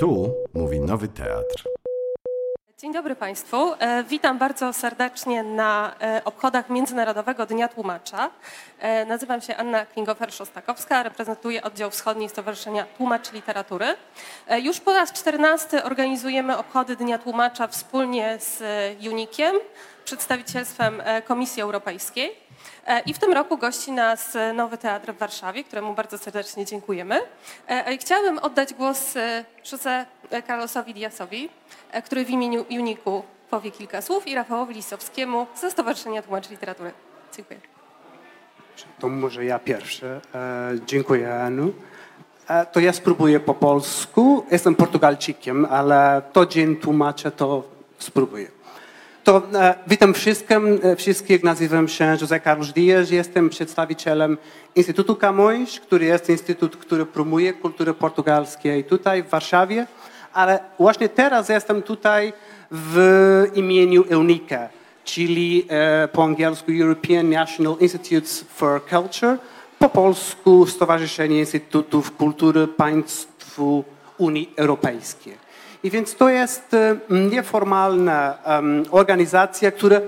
Tu mówi Nowy Teatr. Dzień dobry Państwu. E, Witam bardzo serdecznie na e, obchodach Międzynarodowego Dnia Tłumacza. E, Nazywam się Anna Klingofer-Szostakowska, reprezentuję oddział wschodni Stowarzyszenia Tłumacz Literatury. Już po raz 14 organizujemy obchody Dnia Tłumacza wspólnie z UNIKiem, przedstawicielstwem e, Komisji Europejskiej. E, I w tym roku gości nas e, Nowy Teatr w Warszawie, któremu bardzo serdecznie dziękujemy. Chciałabym oddać głos e, José Carlosowi Diasowi, który w imieniu Uniku powie kilka słów i Rafałowi Lisowskiemu ze Stowarzyszenia Tłumaczy Literatury. Dziękuję. To może ja pierwszy. Dziękuję, Anu. To ja spróbuję po polsku. Jestem Portugalczykiem, ale to dzień tłumaczę, to spróbuję. To e, witam wszystkim, e, wszystkich. Nazywam się José Carlos Dias. Jestem przedstawicielem Instytutu Camões, który jest instytut, który promuje kulturę portugalską tutaj w Warszawie. Ale właśnie teraz jestem tutaj w imieniu EUNICA, czyli e, po angielsku European National Institutes for Culture, po polsku Stowarzyszenie Instytutów Kultury Państw Unii Europejskiej. I więc to jest e, nieformalna organizacja, która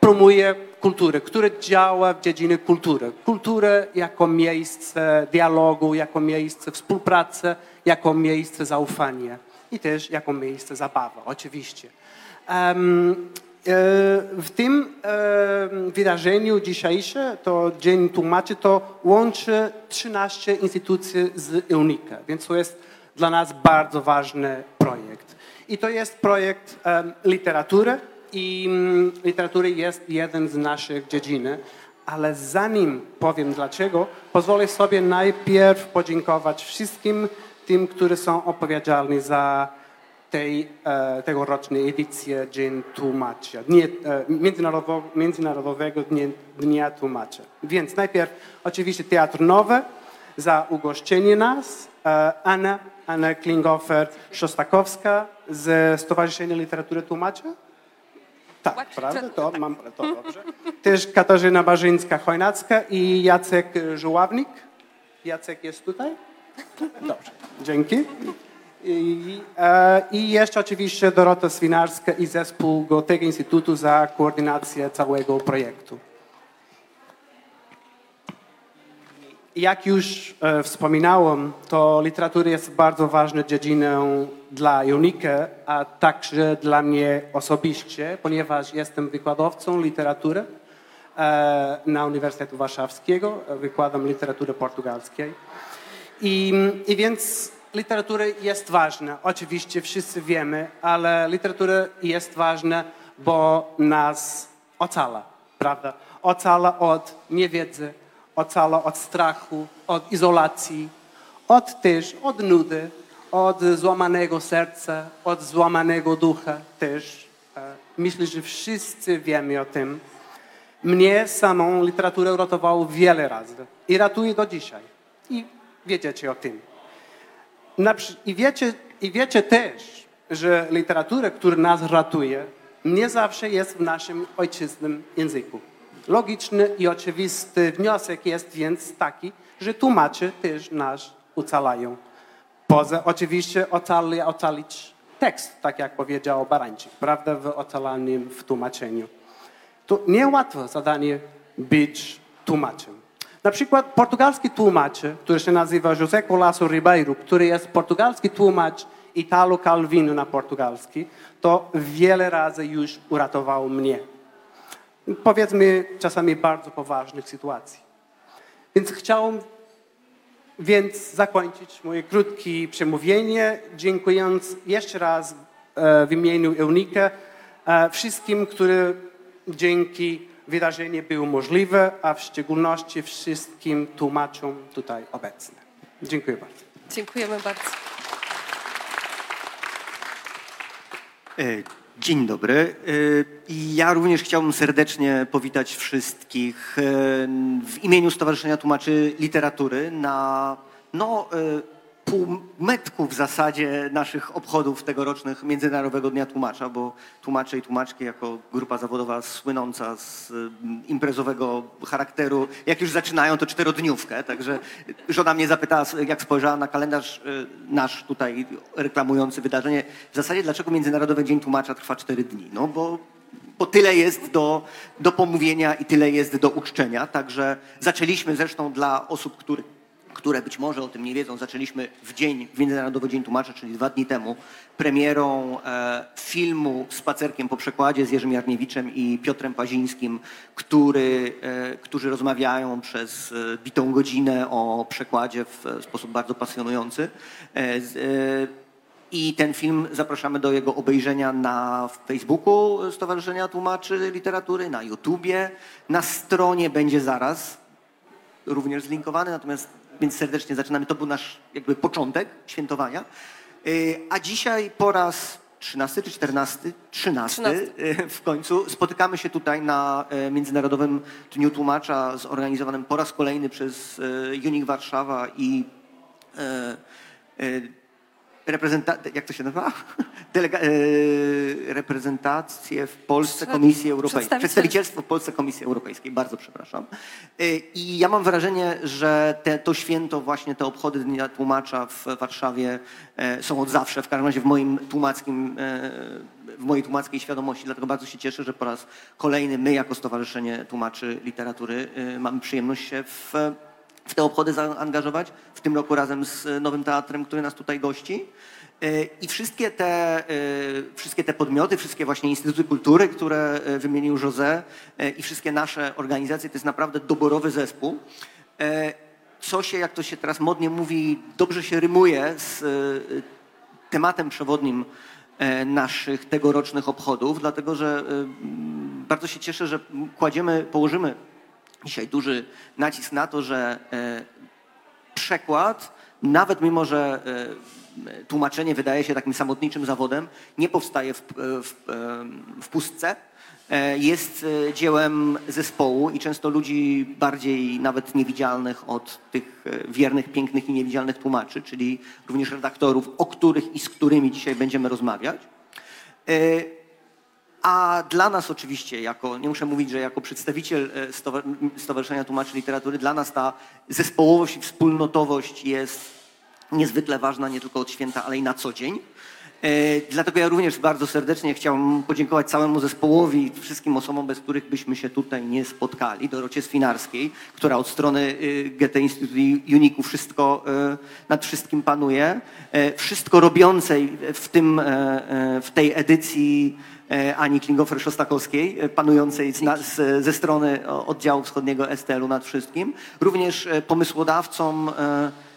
promuje kulturę, która działa w dziedzinie kultury. Kulturę jako miejsce dialogu, jako miejsce współpracy, jako miejsce zaufania i też jako miejsce zabawy, oczywiście. E, w tym wydarzeniu dzisiejsze, to Dzień Tłumaczy, to łączy 13 instytucji z EUNIKA, więc to jest dla nas bardzo ważny projekt. I to jest projekt em, literatury i mm, literatury jest jeden z naszych dziedzin, ale zanim powiem dlaczego, pozwolę sobie najpierw podziękować wszystkim tym, którzy są odpowiedzialni za tej e, tegorocznej edycję Dzień Tłumacza, dnie, e, międzynarodowo, Międzynarodowego Dnia, Dnia Tłumacza. Więc najpierw oczywiście Teatr Nowy za ugoszczenie nas, e, Anna, Anna Klingofer-Szostakowska ze Stowarzyszenia Literatury Tłumacza. Tak, prawda? To mam to dobrze. Też Katarzyna Barzyńska-Chojnacka i Jacek Żuławnik. Jacek jest tutaj? Dobrze, dzięki. I, e, I jeszcze oczywiście Dorota Swinarska i zespół go tego Instytutu za koordynację całego projektu. Jak już e, wspominałem, to literatura jest bardzo ważną dziedziną dla UNIKE, a także dla mnie osobiście, ponieważ jestem wykładowcą literatury e, na Uniwersytetu Warszawskiego, wykładam literaturę portugalskiej. I, I więc literatura jest ważna, oczywiście wszyscy wiemy, ale literatura jest ważna, bo nas ocala, prawda? Ocala od niewiedzy, ocala od strachu, od izolacji, od też od nudy, od złamanego serca, od złamanego ducha też. E, Myślę, że wszyscy wiemy o tym. Mnie samą literaturę ratowało wiele razy i ratuje do dzisiaj. I wiecie o tym. I wiecie, I wiecie też, że literatura, która nas ratuje, nie zawsze jest w naszym ojczystym języku. Logiczny i oczywisty wniosek jest więc taki, że tłumacze też nas ocalają. Poza oczywiście ocali, ocalić tekst, tak jak powiedział Barańczyk, prawda, w ocalanym w tłumaczeniu. To niełatwe zadanie być tłumaczem. Na przykład portugalski tłumacz, który się nazywa José Colasso Ribeiro, który jest portugalski tłumacz Italo Calvino na portugalski, to wiele razy już uratował mnie. Powiedzmy czasami bardzo poważnych sytuacji. Więc chciałem więc zakończyć moje krótkie przemówienie, dziękując jeszcze raz e, w imieniu EUNIKA e, wszystkim, którzy dzięki wydarzeniu było możliwe, a w szczególności wszystkim tłumaczom tutaj obecnym. Dziękuję bardzo. Dziękujemy bardzo. Dzień dobry. I ja również chciałbym serdecznie powitać wszystkich e, w imieniu Stowarzyszenia Tłumaczy Literatury na no, e, półmetku w zasadzie naszych obchodów tegorocznych Międzynarodowego Dnia Tłumacza, bo tłumacze i tłumaczki jako grupa zawodowa słynąca z mm, imprezowego charakteru, jak już zaczynają, to czterodniówkę. Także żona mnie zapytała, jak spojrzała na kalendarz y, nasz tutaj reklamujący wydarzenie, w zasadzie dlaczego Międzynarodowy Dzień Tłumacza trwa cztery dni? No bo bo tyle jest do, do pomówienia i tyle jest do uczczenia. Także zaczęliśmy zresztą dla osób, które, które być może o tym nie wiedzą, zaczęliśmy w dzień, w Międzynarodowy Dzień Tłumacza, czyli dwa dni temu, premierą e, filmu Spacerkiem po przekładzie z Jerzym Jarniewiczem i Piotrem Pazińskim, który, e, którzy rozmawiają przez e, bitą godzinę o przekładzie w sposób bardzo pasjonujący. E, z, e, i ten film zapraszamy do jego obejrzenia na Facebooku Stowarzyszenia Tłumaczy Literatury, na YouTubie, na stronie będzie zaraz również zlinkowany, natomiast więc serdecznie zaczynamy. To był nasz jakby początek świętowania. Y, A dzisiaj po raz 13 czy 14? 13 y, w końcu spotykamy się tutaj na y, Międzynarodowym Dniu Tłumacza zorganizowanym po raz kolejny przez Unik Warszawa i reprezenta- jak to się nazywa? Delega- e, reprezentację w Polsce Komisji Europejskiej. Przedstawiciel- Przedstawicielstwo w Polsce Komisji Europejskiej, bardzo przepraszam. E, I ja mam wrażenie, że te, to święto, właśnie te obchody Dnia Tłumacza w Warszawie e, są od zawsze, w każdym razie w moim tłumackim, w mojej tłumackiej świadomości, dlatego bardzo się cieszę, że po raz kolejny my jako Stowarzyszenie Tłumaczy Literatury mamy przyjemność się w w te obchody zaangażować. W tym roku razem z Nowym Teatrem, który nas tutaj gości. E, I wszystkie te, e, wszystkie te podmioty, wszystkie właśnie instytuty kultury, które e, wymienił José i wszystkie nasze organizacje, to jest naprawdę doborowy zespół. Co się, jak to się teraz modnie mówi, dobrze się rymuje z tematem przewodnim naszych tegorocznych obchodów, dlatego że bardzo się cieszę, że kładziemy, położymy dzisiaj duży nacisk na to, że e, przekład, nawet mimo, że e, tłumaczenie wydaje się takim samotniczym zawodem, nie powstaje w, e, w, w pustce. Jest dziełem zespołu i często ludzi bardziej nawet niewidzialnych od tych wiernych, pięknych i niewidzialnych tłumaczy, czyli również redaktorów, o których i z którymi dzisiaj będziemy rozmawiać. A dla nas oczywiście, jako, nie muszę mówić, że jako przedstawiciel e, Stowarzyszenia Tłumaczy Literatury, dla nas ta zespołowość i wspólnotowość jest niezwykle ważna nie tylko od święta, ale i na co dzień. E, dlatego ja również bardzo serdecznie chciałbym podziękować całemu zespołowi, wszystkim osobom, bez których byśmy się tutaj nie spotkali. Dorocie Swinarskiej, która od strony e, GT Instytutu Uniku wszystko nad wszystkim panuje. Wszystko robiącej w, tym, w tej edycji E, Ani Klingofer-Szostakowskiej, e, panującej z, z, ze strony oddziału wschodniego STL-u nad wszystkim. Również e, pomysłodawcom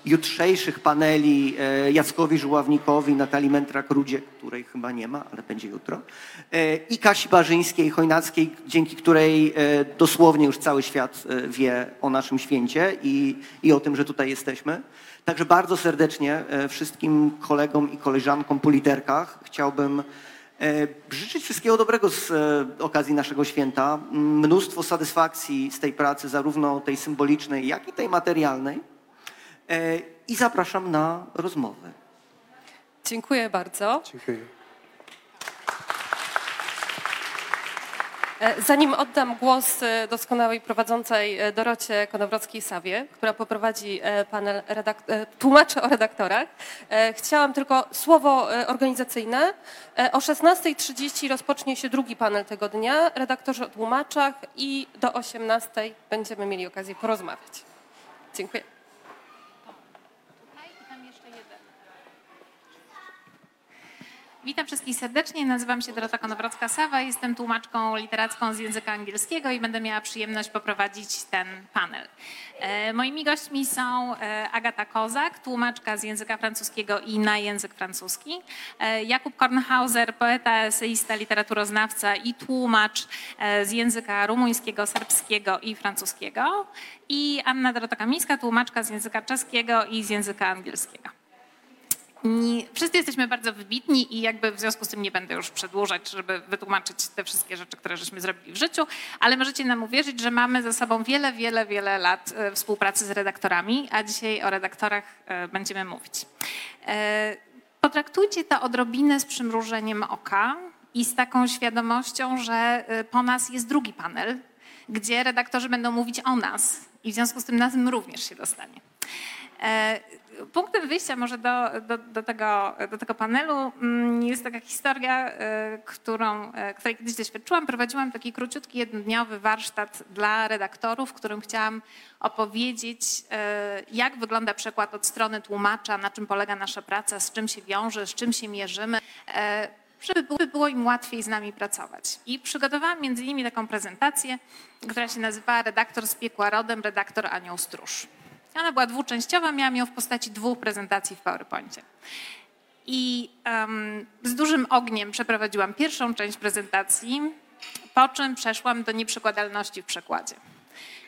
jutrzejszych paneli Jackowi Żuławnikowi, Natalii Mentrak-Rudzie, której chyba nie ma, ale będzie jutro, i Kasi Barzyńskiej, Chojnackiej, dzięki której dosłownie już cały świat wie o naszym święcie i, i o tym, że tutaj jesteśmy. Także bardzo serdecznie wszystkim kolegom i koleżankom po literkach chciałbym E, życzyć wszystkiego dobrego z e, okazji naszego święta. Mnóstwo satysfakcji z tej pracy, zarówno tej symbolicznej, jak i tej materialnej. E, I zapraszam na rozmowę. Dziękuję bardzo. Dziękuję. E, zanim oddam głos e, doskonałej prowadzącej e, Dorocie Konowrockiej-Sawie, która poprowadzi panel tłumaczy o redaktorach, chciałam tylko słowo organizacyjne. O 16.30 rozpocznie się drugi panel tego dnia, redaktorzy o tłumaczach i do 18.00 będziemy mieli okazję porozmawiać. Dziękuję. Witam wszystkich serdecznie. Nazywam się Dorota Konowrocka-Sawa. Jestem tłumaczką literacką z języka angielskiego i będę miała przyjemność poprowadzić ten panel. E, moimi gośćmi są e, Agata Kozak, tłumaczka z języka francuskiego i na język francuski, e, Jakub Kornhauser, poeta, eseista, literaturoznawca i tłumacz z języka rumuńskiego, serbskiego i francuskiego i Anna Dorota Kamińska, tłumaczka z języka czeskiego i z języka angielskiego wszyscy jesteśmy bardzo wybitni i jakby w związku z tym nie będę już przedłużać, żeby wytłumaczyć te wszystkie rzeczy, które żeśmy zrobili w życiu, ale możecie nam uwierzyć, że mamy za sobą wiele, wiele, wiele lat e, współpracy z redaktorami, a dzisiaj o redaktorach e, będziemy mówić. E, Potraktujcie to odrobinę z przymrużeniem oka i z taką świadomością, że po nas jest drugi panel, gdzie redaktorzy będą mówić o nas i w związku z tym na również się dostanie. Punktem wyjścia może do, do, do, tego, do tego panelu mm, jest taka historia, e, którą, e, której kiedyś doświadczyłam. Prowadziłam taki króciutki, jednodniowy warsztat dla redaktorów, w którym chciałam opowiedzieć, e, jak wygląda przekład od strony tłumacza, na czym polega nasza praca, z czym się wiąże, z czym się mierzymy żeby było im łatwiej z nami pracować. I przygotowałam między innymi taką prezentację, która się nazywała Redaktor z piekła rodem, redaktor anioł stróż. Ona była dwuczęściowa, miałam ją w postaci dwóch prezentacji w PowerPoincie. I um, z dużym ogniem przeprowadziłam pierwszą część prezentacji, po czym przeszłam do nieprzekładalności w przekładzie.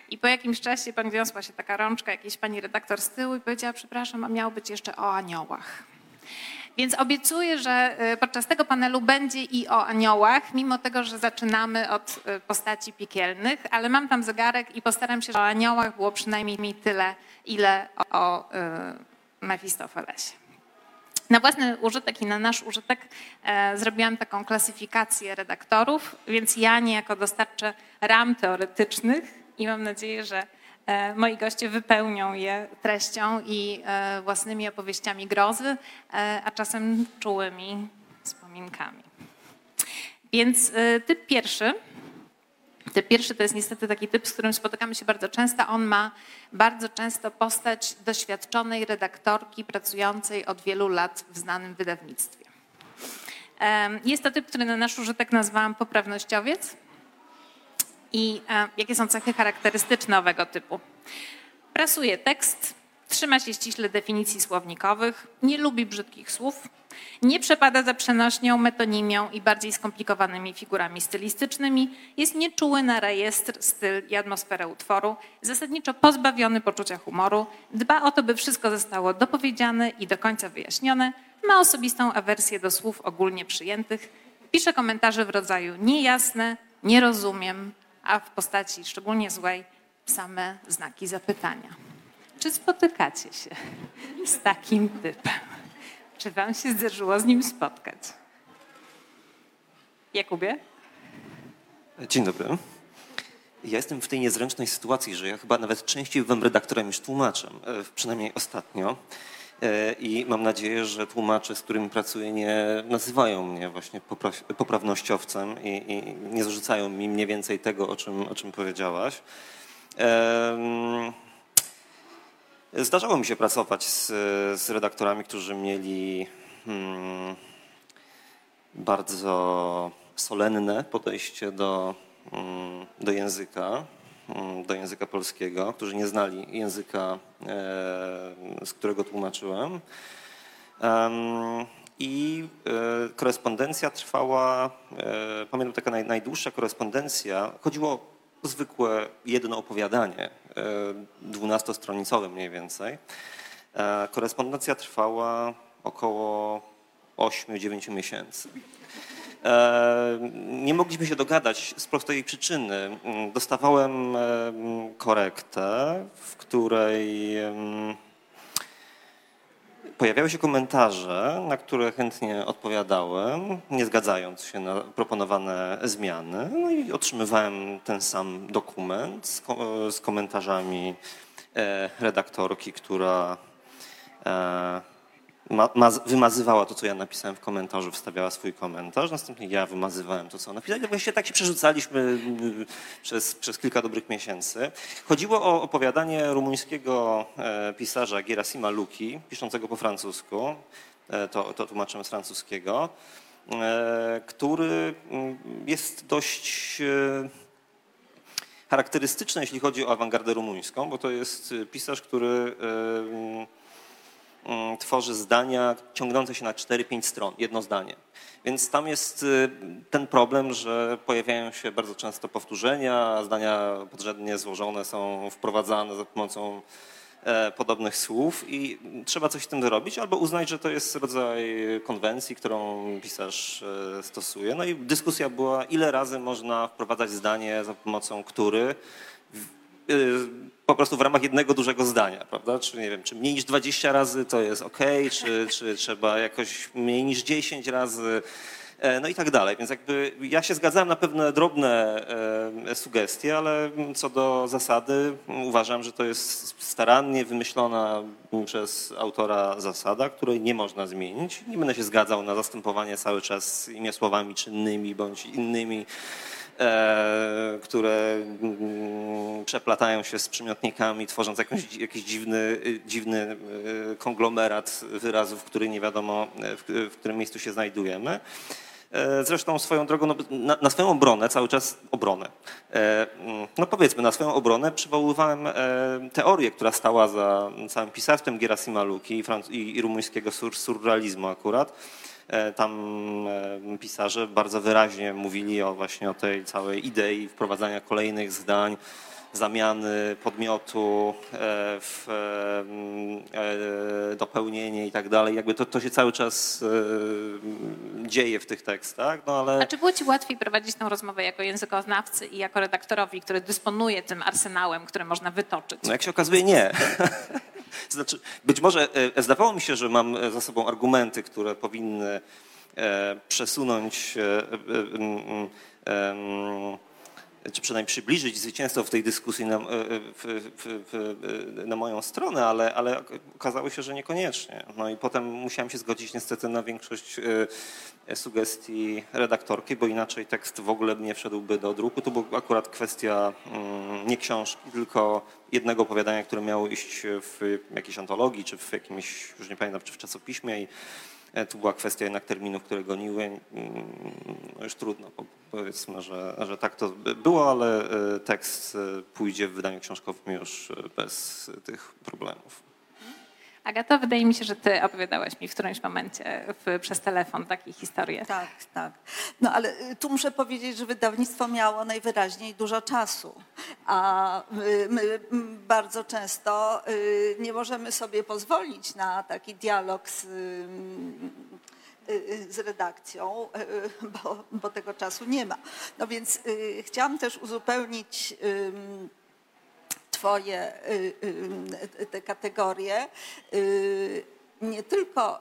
I po jakimś czasie podniosła się taka rączka jakiejś pani redaktor z tyłu i powiedziała, przepraszam, a miało być jeszcze o aniołach. Więc obiecuję, że y, podczas tego panelu będzie i o aniołach, mimo tego, że zaczynamy od y, postaci piekielnych, ale mam tam zegarek i postaram się, żeby o aniołach było przynajmniej tyle, ile o y, Mefistofelesie. Na własny użytek i na nasz użytek e, zrobiłam taką klasyfikację redaktorów, więc ja niejako dostarczę ram teoretycznych i mam nadzieję, że moi goście wypełnią je treścią i e, własnymi opowieściami grozy, e, a czasem czułymi wspominkami. Więc typ pierwszy. Typ pierwszy to jest niestety taki typ, z którym spotykamy się bardzo często. On ma bardzo często postać doświadczonej redaktorki pracującej od wielu lat w znanym wydawnictwie. Jest to typ, który na nasz użytek nazwałam poprawnościowiec i jakie są cechy charakterystyczne owego typu. Prasuje tekst, trzyma się ściśle definicji słownikowych, nie lubi brzydkich słów, nie przepada za przenośnią, metonimią i bardziej skomplikowanymi figurami stylistycznymi, jest nieczuły na rejestr, styl i atmosferę utworu, zasadniczo pozbawiony poczucia humoru, dba o to, by wszystko zostało dopowiedziane i do końca wyjaśnione, ma osobistą awersję do słów ogólnie przyjętych, pisze komentarze w rodzaju niejasne, nie rozumiem, a w postaci szczególnie złej same znaki zapytania. Czy spotykacie się z takim typem? Czy wam się zdarzyło z nim spotkać? Jakubie? Dzień dobry. Ja jestem w tej niezręcznej sytuacji, że ja chyba nawet częściej byłem redaktorem niż tłumaczem, przynajmniej ostatnio. E, I mam nadzieję, że tłumacze, z którymi pracuję, nie nazywają mnie właśnie poprawnościowcem i, i nie zrzucają mi mniej więcej tego, o czym, o czym powiedziałaś. Zdarzało mi się pracować z, z redaktorami, którzy mieli hmm, bardzo solenne podejście do, hmm, do języka do języka polskiego, którzy nie znali języka, e, z którego tłumaczyłem. I e, korespondencja trwała, e, pamiętam taka naj, najdłuższa korespondencja, chodziło o zwykłe jedno opowiadanie, dwunastostronicowe mniej więcej. Korespondencja trwała około 8-9 miesięcy. E, nie mogliśmy się dogadać z prostej przyczyny. Dostawałem e, korektę, w której pojawiały się komentarze, na które chętnie odpowiadałem, nie zgadzając się na proponowane zmiany. No i otrzymywałem ten sam dokument z, komentarzami e, redaktorki, która ma, ma, wymazywała to, co ja napisałem w komentarzu, wstawiała swój komentarz, następnie ja wymazywałem to, co ona napisała. Właściwie tak się przerzucaliśmy y, przez, przez kilka dobrych miesięcy. Chodziło o opowiadanie rumuńskiego e, pisarza Gerasima Luki, piszącego po francusku, e, to, to z francuskiego, e, który mm, jest dość charakterystyczny, jeśli chodzi o awangardę rumuńską, bo to jest pisarz, który Mm, tworzy zdania ciągnące się na 4-5 stron, jedno zdanie. Więc tam jest y, ten problem, że pojawiają się bardzo często powtórzenia, zdania podrzędnie złożone są wprowadzane za pomocą e, podobnych słów i trzeba coś z tym zrobić, albo uznać, że to jest rodzaj konwencji, którą pisarz e, stosuje. No i dyskusja była, ile razy można wprowadzać zdanie za pomocą który y, po prostu w ramach jednego dużego zdania, prawda? Czy nie wiem, czy mniej niż 20 razy to jest ok, czy, czy trzeba jakoś mniej niż 10 razy. E, No i tak dalej. Więc jakby ja się zgadzałem na pewne drobne e, sugestie, ale co do zasady uważam, że to jest starannie wymyślona przez autora zasada, której nie można zmienić. Nie będę się zgadzał na zastępowanie cały czas imię słowami czynnymi bądź innymi które mm, przeplatają się z przymiotnikami, tworząc jakąś, jakiś dziwny, dziwny e, konglomerat wyrazów, który nie wiadomo e, w, w którym miejscu się znajdujemy. E, Zresztą swoją drogą, no, na, na swoją obronę, cały czas obronę, e, mm, no powiedzmy, na swoją obronę przywoływałem e, teorię, która stała za całym pisarstwem Gerasima Luki i, i, i rumuńskiego sur, surrealizmu akurat. E, Tam e, pisarze bardzo wyraźnie mówili o właśnie o tej całej idei wprowadzania kolejnych zdań, zamiany podmiotu e, w dopełnienie i tak dalej. Jakby to, to się cały czas dzieje w tych tekstach, no ale... A czy było ci łatwiej prowadzić tę rozmowę jako językoznawcy i jako redaktorowi, który dysponuje tym arsenałem, który można wytoczyć? No jak się okazuje, nie. Znaczy, być może e, zdawało mi się, że mam e, za sobą argumenty, które powinny e, przesunąć, mm, em, czy przynajmniej przybliżyć zwycięstwo w tej dyskusji na, e, w, w, w, na moją stronę, ale, ale okazało się, że niekoniecznie. No i potem musiałem się zgodzić niestety na większość e, sugestii redaktorki, bo inaczej tekst w ogóle nie wszedłby do druku. To była akurat kwestia mm, nie książki, tylko jednego opowiadania, które miało iść w jakiejś antologii, czy w jakimś, już nie pamiętam, czy w czasopiśmie i e, tu była kwestia jednak terminów, które goniły. Mm, No już trudno, po- powiedzmy, że, że tak to by- było, ale e, tekst e, pójdzie w wydaniu książkowym już e, bez tych problemów. Agato, wydaje mi się, że ty opowiadałaś mi w którymś momencie w, przez telefon takie historie. Tak, tak. No ale y, tu muszę powiedzieć, że wydawnictwo miało najwyraźniej dużo czasu, a my, my bardzo często y, nie możemy sobie pozwolić na taki dialog z, y, z redakcją, bo, bo tego czasu nie ma. No więc chciałam też uzupełnić ym, Twoje y, y, te kategorie. y, Nie tylko,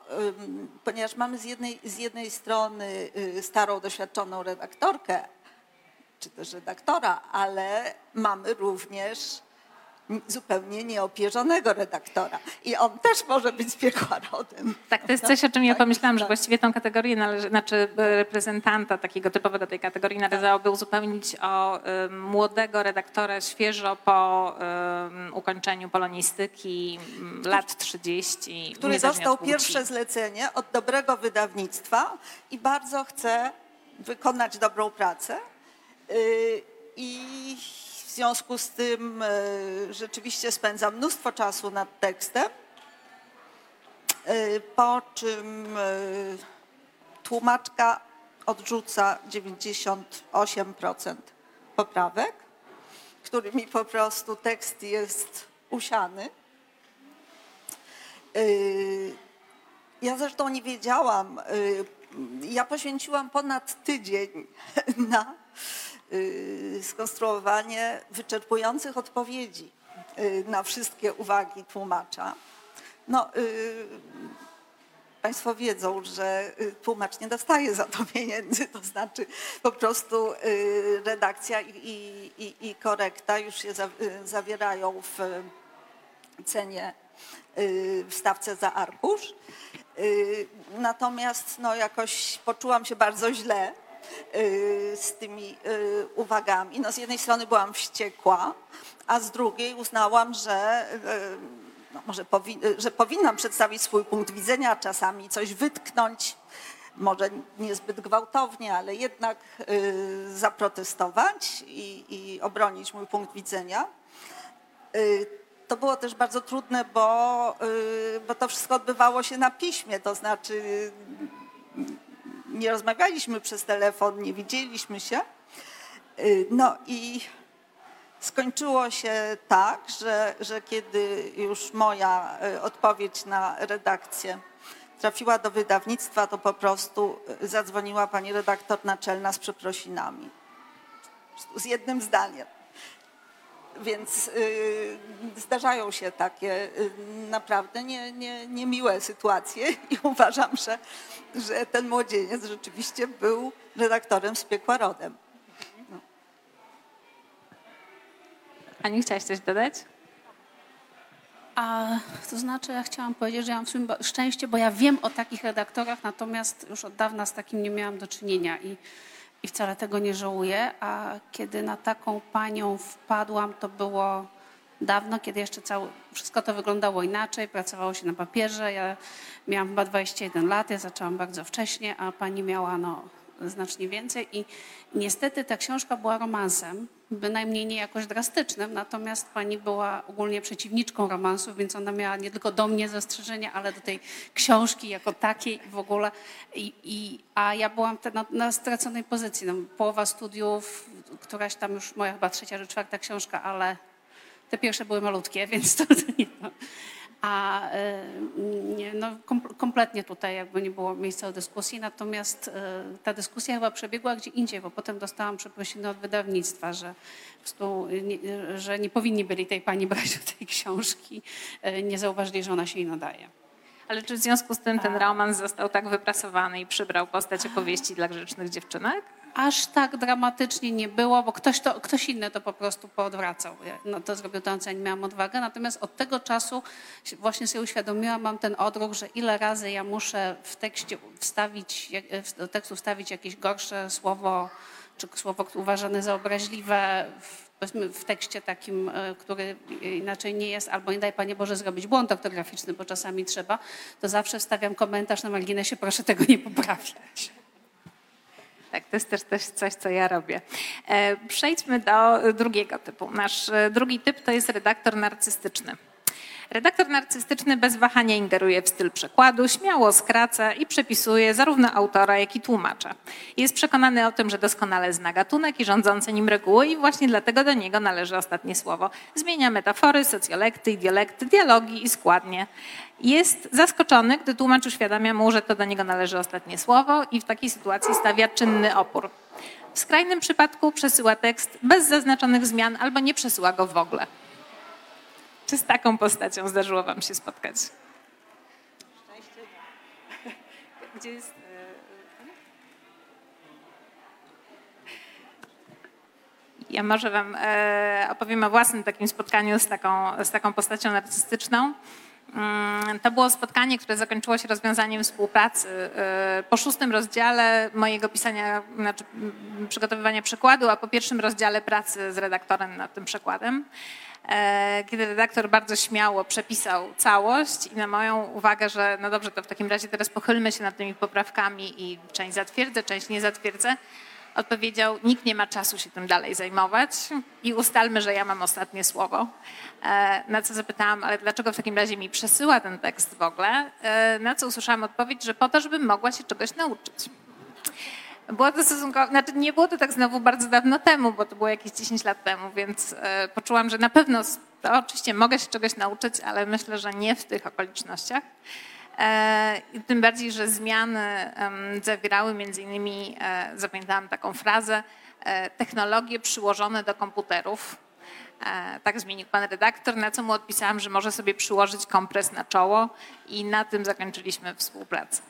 ponieważ mamy z jednej, z jednej strony y, starą, doświadczoną redaktorkę, czy też redaktora, ale mamy również zupełnie nieopierzonego redaktora. I on też może być z piekła rodem. Tak, to jest coś, o czym ja Tak, pomyślałam, że tak. właściwie tą kategorię należy, znaczy e, reprezentanta takiego typowego tej kategorii należałoby uzupełnić o em, młodego redaktora świeżo po em, ukończeniu polonistyki, m, lat 30. który dostał pierwsze zlecenie od dobrego wydawnictwa i bardzo chce wykonać dobrą pracę. Yy, I związku z tym yy, rzeczywiście spędza mnóstwo czasu nad tekstem, yy, po czym yy, tłumaczka odrzuca 98% poprawek, którymi po prostu tekst jest usiany. Ja zresztą nie wiedziałam. Ja poświęciłam ponad tydzień na skonstruowanie wyczerpujących odpowiedzi yy, na wszystkie uwagi tłumacza. No, yy, Państwo wiedzą, że y, tłumacz nie dostaje za to pieniędzy, to znaczy po prostu y, redakcja i, i, i- korekta już się za- y, zawierają w cenie y, w stawce za arkusz. Y, Natomiast no, jakoś poczułam się bardzo źle y, z tymi y, uwagami. No, z jednej strony byłam wściekła, a z drugiej uznałam, że, y, no, może powi- że powinnam przedstawić swój punkt widzenia, czasami coś wytknąć, może niezbyt gwałtownie, ale jednak y, zaprotestować i, i obronić mój punkt widzenia. Y, To było też bardzo trudne, bo, y, bo to wszystko odbywało się na piśmie, to znaczy y, nie rozmawialiśmy przez telefon, nie widzieliśmy się. Y, No i skończyło się tak, że, że kiedy już moja y, odpowiedź na redakcję trafiła do wydawnictwa, to po prostu y, zadzwoniła pani redaktor naczelna z przeprosinami. Z jednym zdaniem. Więc y, zdarzają się takie y, naprawdę nie, nie, niemiłe sytuacje i uważam, że, że ten młodzieniec rzeczywiście był redaktorem z piekła rodem. Aniu, chciałaś coś dodać? A to znaczy, ja chciałam powiedzieć, że ja mam w sumie szczęście, bo ja wiem o takich redaktorach, natomiast już od dawna z takim nie miałam do czynienia i, i wcale tego nie żałuję. A kiedy na taką panią wpadłam, to było dawno, kiedy jeszcze całe, wszystko to wyglądało inaczej, pracowało się na papierze. Ja miałam chyba 21 lat, ja zaczęłam bardzo wcześnie, a pani miała no, znacznie więcej i niestety ta książka była romansem, bynajmniej nie jakoś drastycznym, natomiast pani była ogólnie przeciwniczką romansów, więc ona miała nie tylko do mnie zastrzeżenia, ale do tej książki jako takiej w ogóle. I, i, a ja byłam na, na straconej pozycji. No, połowa studiów, któraś tam już moja chyba trzecia czy czwarta książka, ale te pierwsze były malutkie, więc to, to nie no. A y, no, kom, kompletnie tutaj jakby nie było miejsca do dyskusji, natomiast y, ta dyskusja chyba przebiegła gdzie indziej, bo potem dostałam przeprosiny od wydawnictwa, że, prostu że nie powinni byli tej pani brać do tej książki, y, nie zauważyli, że ona się jej nadaje. Ale czy w związku z tym ten romans został tak wyprasowany i przybrał postać opowieści dla grzecznych dziewczynek? Aż tak dramatycznie nie było, bo ktoś, to, ktoś inny to po prostu poodwracał. No, to zrobił to, co ja nie miałam odwagę. Natomiast od tego czasu właśnie sobie uświadomiłam, mam ten odruch, że ile razy ja muszę w tekście wstawić, do tekstu wstawić jakieś gorsze słowo, czy słowo uważane za obraźliwe w tekście takim, e, który inaczej nie jest, albo nie daj Panie Boże zrobić błąd ortograficzny, bo czasami trzeba, to zawsze wstawiam komentarz na marginesie, proszę tego nie poprawiać. Tak, to jest też, też coś, co ja robię. E, Przejdźmy do drugiego typu. Nasz e, drugi typ to jest redaktor narcystyczny. Redaktor narcystyczny bez wahania ingeruje w styl przekładu, śmiało skraca i przepisuje zarówno autora, jak i tłumacza. Jest przekonany o tym, że doskonale zna gatunek i rządzące nim reguły i właśnie dlatego do niego należy ostatnie słowo. Zmienia metafory, socjolekty, idiolekty, dialogi i składnie. Jest zaskoczony, gdy tłumacz uświadamia mu, że to do niego należy ostatnie słowo i w takiej sytuacji stawia czynny opór. W skrajnym przypadku przesyła tekst bez zaznaczonych zmian albo nie przesyła go w ogóle. Czy z taką postacią zdarzyło Wam się spotkać? Gdzie jest... Ja może Wam e, opowiem o własnym takim spotkaniu z taką, z taką postacią narcystyczną. Mm, To było spotkanie, które zakończyło się rozwiązaniem współpracy. E, Po szóstym rozdziale mojego pisania, znaczy przygotowywania przekładu, a po pierwszym rozdziale pracy z redaktorem nad tym przekładem, e, kiedy redaktor bardzo śmiało przepisał całość i na moją uwagę, że no dobrze, to w takim razie teraz pochylmy się nad tymi poprawkami i część zatwierdzę, część nie zatwierdzę, odpowiedział, nikt nie ma czasu się tym dalej zajmować i ustalmy, że ja mam ostatnie słowo. E, Na co zapytałam, ale dlaczego w takim razie mi przesyła ten tekst w ogóle? E, Na co usłyszałam odpowiedź, że po to, żebym mogła się czegoś nauczyć. Było to stosunkowo, znaczy nie było to tak znowu bardzo dawno temu, bo to było jakieś 10 lat temu, więc e, poczułam, że na pewno oczywiście mogę się czegoś nauczyć, ale myślę, że nie w tych okolicznościach. E, Tym bardziej, że zmiany zawierały między innymi, e, zapamiętałam taką frazę, technologie przyłożone do komputerów. Tak zmienił pan redaktor, na co mu odpisałam, że może sobie przyłożyć kompres na czoło i na tym zakończyliśmy współpracę.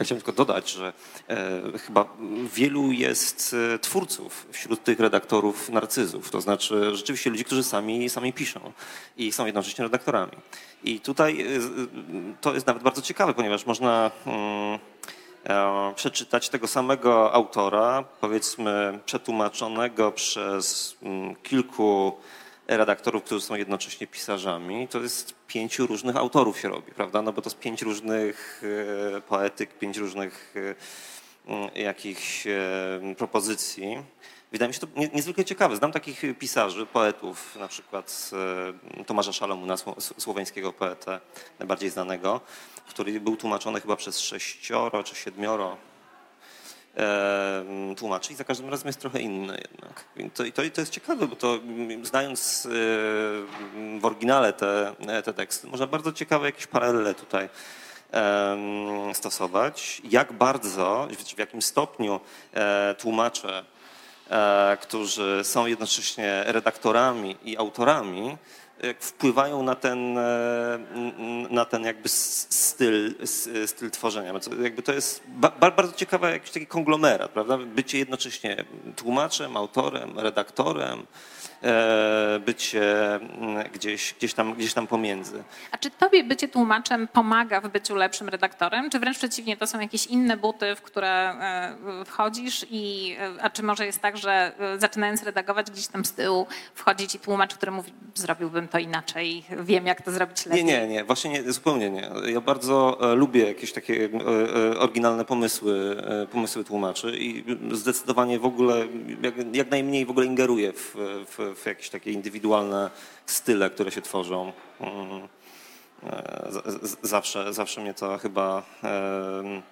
Ja chciałem tylko dodać, że e, chyba wielu jest e, twórców wśród tych redaktorów narcyzów. To znaczy rzeczywiście ludzi, którzy sami, sami piszą i są jednocześnie redaktorami. I tutaj e, z- to jest nawet bardzo ciekawe, ponieważ można mm, e, przeczytać tego samego autora, powiedzmy przetłumaczonego przez mm, kilku redaktorów, którzy są jednocześnie pisarzami, to jest pięciu różnych autorów się robi, prawda? No bo to jest pięć różnych e, poetyk, pięć różnych e, jakichś e, propozycji. Wydaje mi się to nie- niezwykle ciekawe. Znam takich pisarzy, poetów, na przykład Tomasza Szalomuna, sło- słoweńskiego poetę, najbardziej znanego, który był tłumaczony chyba przez sześcioro czy siedmioro tłumaczy i za każdym razem jest trochę inny jednak. I to, i to, i to jest ciekawe, bo to mm, znając w oryginale te, te teksty, można bardzo ciekawe jakieś paralele tutaj stosować. Jak bardzo, w jakim stopniu e, tłumacze e, którzy są jednocześnie redaktorami i autorami, wpływają na ten, e, na ten jakby styl, styl tworzenia. Jakby to jest ba, ba- bardzo ciekawy jakiś taki konglomerat, prawda? Bycie jednocześnie tłumaczem, autorem, redaktorem, bycie mm, gdzieś, gdzieś, tam, gdzieś tam pomiędzy. A czy tobie bycie tłumaczem pomaga w byciu lepszym redaktorem, czy wręcz przeciwnie, to są jakieś inne buty, w które e, wchodzisz i, e, a czy może jest tak, że e, zaczynając redagować gdzieś tam z tyłu wchodzi ci tłumacz, który mówi, zrobiłbym to inaczej, wiem jak to zrobić lepiej. Nie, nie, nie, właśnie nie, zupełnie nie. Ja bardzo e, lubię jakieś takie e, e, oryginalne pomysły, e, pomysły tłumaczy i zdecydowanie w ogóle jak, jak najmniej w ogóle ingeruję w, w, w jakieś takie indywidualne style, które się tworzą. Mm, e, Zawsze, zawsze mnie to chyba em,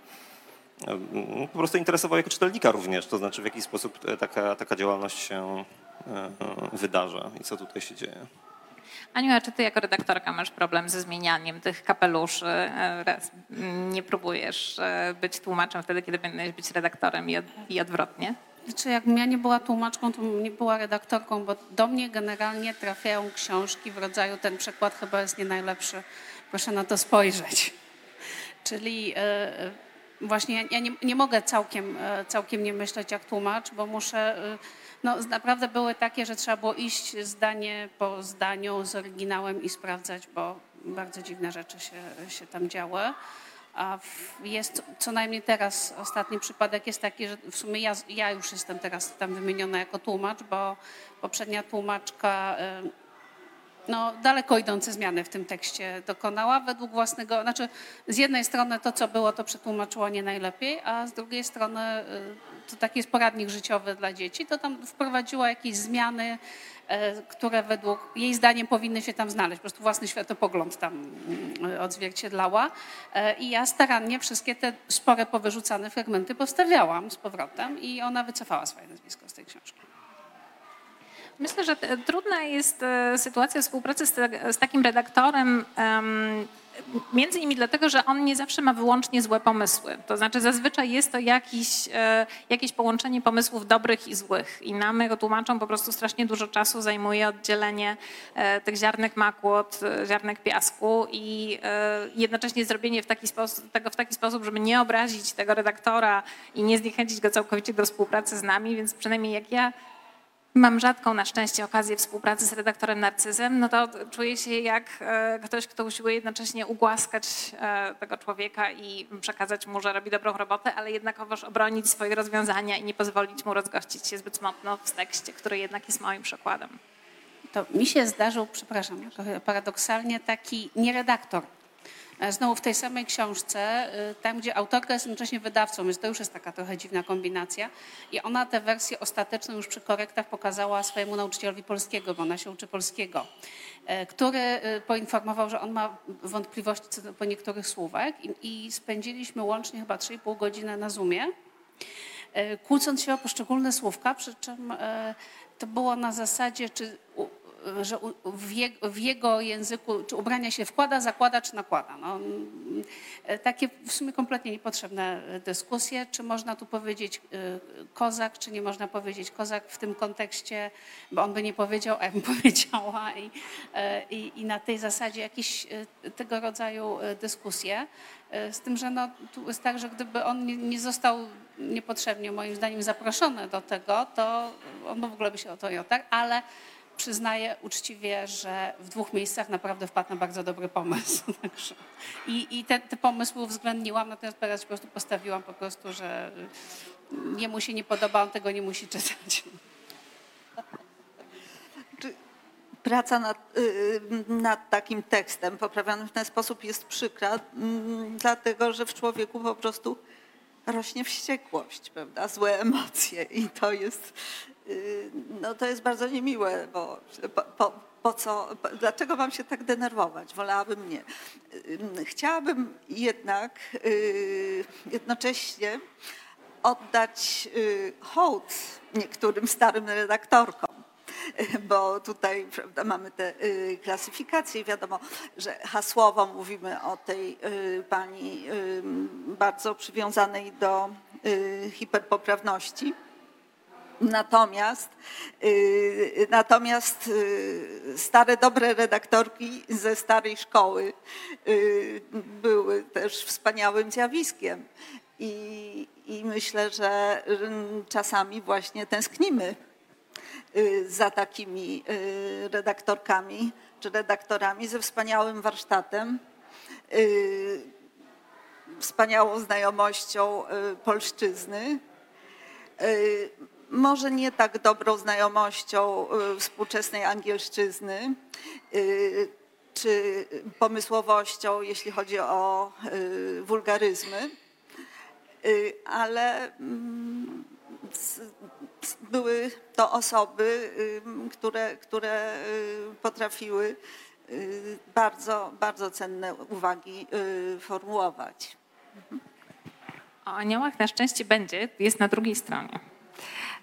po prostu interesowało jako czytelnika również, to znaczy w jaki sposób e, taka, taka działalność się e, e, wydarza i co tutaj się dzieje. Aniu, a czy ty jako redaktorka masz problem ze zmienianiem tych kapeluszy? E, Raz, nie próbujesz e, być tłumaczem wtedy, kiedy powinieneś być redaktorem i odwrotnie? Znaczy, jakbym ja nie była tłumaczką, to nie była redaktorką, bo do mnie generalnie trafiają książki w rodzaju ten przekład chyba jest nie najlepszy. Proszę na to spojrzeć. Czyli e, właśnie ja nie, nie mogę całkiem, e, całkiem nie myśleć jak tłumacz, bo muszę. e, No, naprawdę były takie, że trzeba było iść zdanie po zdaniu z oryginałem i sprawdzać, bo bardzo dziwne rzeczy się, się tam działy. A jest co najmniej teraz ostatni przypadek jest taki, że w sumie ja, ja już jestem teraz tam wymieniona jako tłumacz, bo poprzednia tłumaczka e, no, daleko idące zmiany w tym tekście dokonała według własnego, znaczy z jednej strony to, co było, to przetłumaczyła nie najlepiej, a z drugiej strony y, to taki jest poradnik życiowy dla dzieci, to tam wprowadziła jakieś zmiany, które według jej zdaniem powinny się tam znaleźć. Po prostu własny światopogląd tam mm, odzwierciedlała. E, I ja starannie wszystkie te spore powyrzucane fragmenty postawiałam z powrotem i ona wycofała swoje nazwisko z tej książki. Myślę, że trudna jest e, sytuacja współpracy z takim redaktorem. Między innymi dlatego, że on nie zawsze ma wyłącznie złe pomysły. To znaczy zazwyczaj jest to jakiś, e, jakieś połączenie pomysłów dobrych i złych. I nam jako tłumaczom po prostu strasznie dużo czasu zajmuje oddzielenie e, tych ziarnek maku od e, ziarnek piasku i jednocześnie zrobienie w taki sposób, tego w taki sposób, żeby nie obrazić tego redaktora i nie zniechęcić go całkowicie do współpracy z nami, więc przynajmniej jak ja Mam rzadką na szczęście okazję współpracy z redaktorem Narcyzem, no to czuję się jak e, ktoś, kto usiłuje jednocześnie ugłaskać e, tego człowieka i przekazać mu, że robi dobrą robotę, ale jednakowoż obronić swoje rozwiązania i nie pozwolić mu rozgościć się zbyt mocno w tekście, który jednak jest moim przekładem. To mi się zdarzył, przepraszam, paradoksalnie taki nieredaktor. E, Znowu w tej samej książce, y, tam gdzie autorka jest jednocześnie wydawcą, więc to już jest taka trochę dziwna kombinacja. I ona tę wersję ostateczną już przy korektach pokazała swojemu nauczycielowi polskiego, bo ona się uczy polskiego, e, który y, poinformował, że on ma wątpliwości co do po niektórych słówek i, i spędziliśmy łącznie chyba 3,5 godziny na Zoomie e, kłócąc się o poszczególne słówka, przy czym to było na zasadzie, czy, że w, je, w jego języku, czy ubrania się wkłada, zakłada, czy nakłada. No, takie w sumie kompletnie niepotrzebne dyskusje, czy można tu powiedzieć e, kozak, czy nie można powiedzieć kozak w tym kontekście, bo on by nie powiedział, a ja bym powiedziała i, e, i, i na tej zasadzie jakieś e, tego rodzaju dyskusje. Z tym, że no, tu jest tak, że gdyby on nie, nie został niepotrzebnie moim zdaniem zaproszony do tego, to on w ogóle by się o to nie otarł, ale przyznaję uczciwie, że w dwóch miejscach naprawdę wpadł na bardzo dobry pomysł. I, i te, te pomysły uwzględniłam, natomiast teraz po prostu postawiłam po prostu, że jemu się nie podoba, on tego nie musi czytać. Praca nad, y, nad takim tekstem poprawionym w ten sposób jest przykra, mm, dlatego że w człowieku po prostu rośnie wściekłość, prawda? złe emocje i to jest, y, no to jest bardzo niemiłe, bo po, po, po co, po, dlaczego mam się tak denerwować? Wolałabym nie. Y, Chciałabym jednak y, jednocześnie oddać y, hołd niektórym starym redaktorkom bo tutaj prawda, mamy te y, klasyfikacje i wiadomo, że hasłowo mówimy o tej y, pani y, bardzo przywiązanej do y, hiperpoprawności. Natomiast, y, natomiast y, stare, dobre redaktorki ze starej szkoły y, były też wspaniałym zjawiskiem. I, I myślę, że czasami właśnie tęsknimy za takimi redaktorkami czy redaktorami ze wspaniałym warsztatem, wspaniałą znajomością polszczyzny, może nie tak dobrą znajomością y, współczesnej angielszczyzny, y, czy pomysłowością, jeśli chodzi o y, wulgaryzmy, ale mm, były to osoby, które, które potrafiły bardzo, bardzo cenne uwagi formułować. O aniołach na szczęście będzie, jest na drugiej stronie.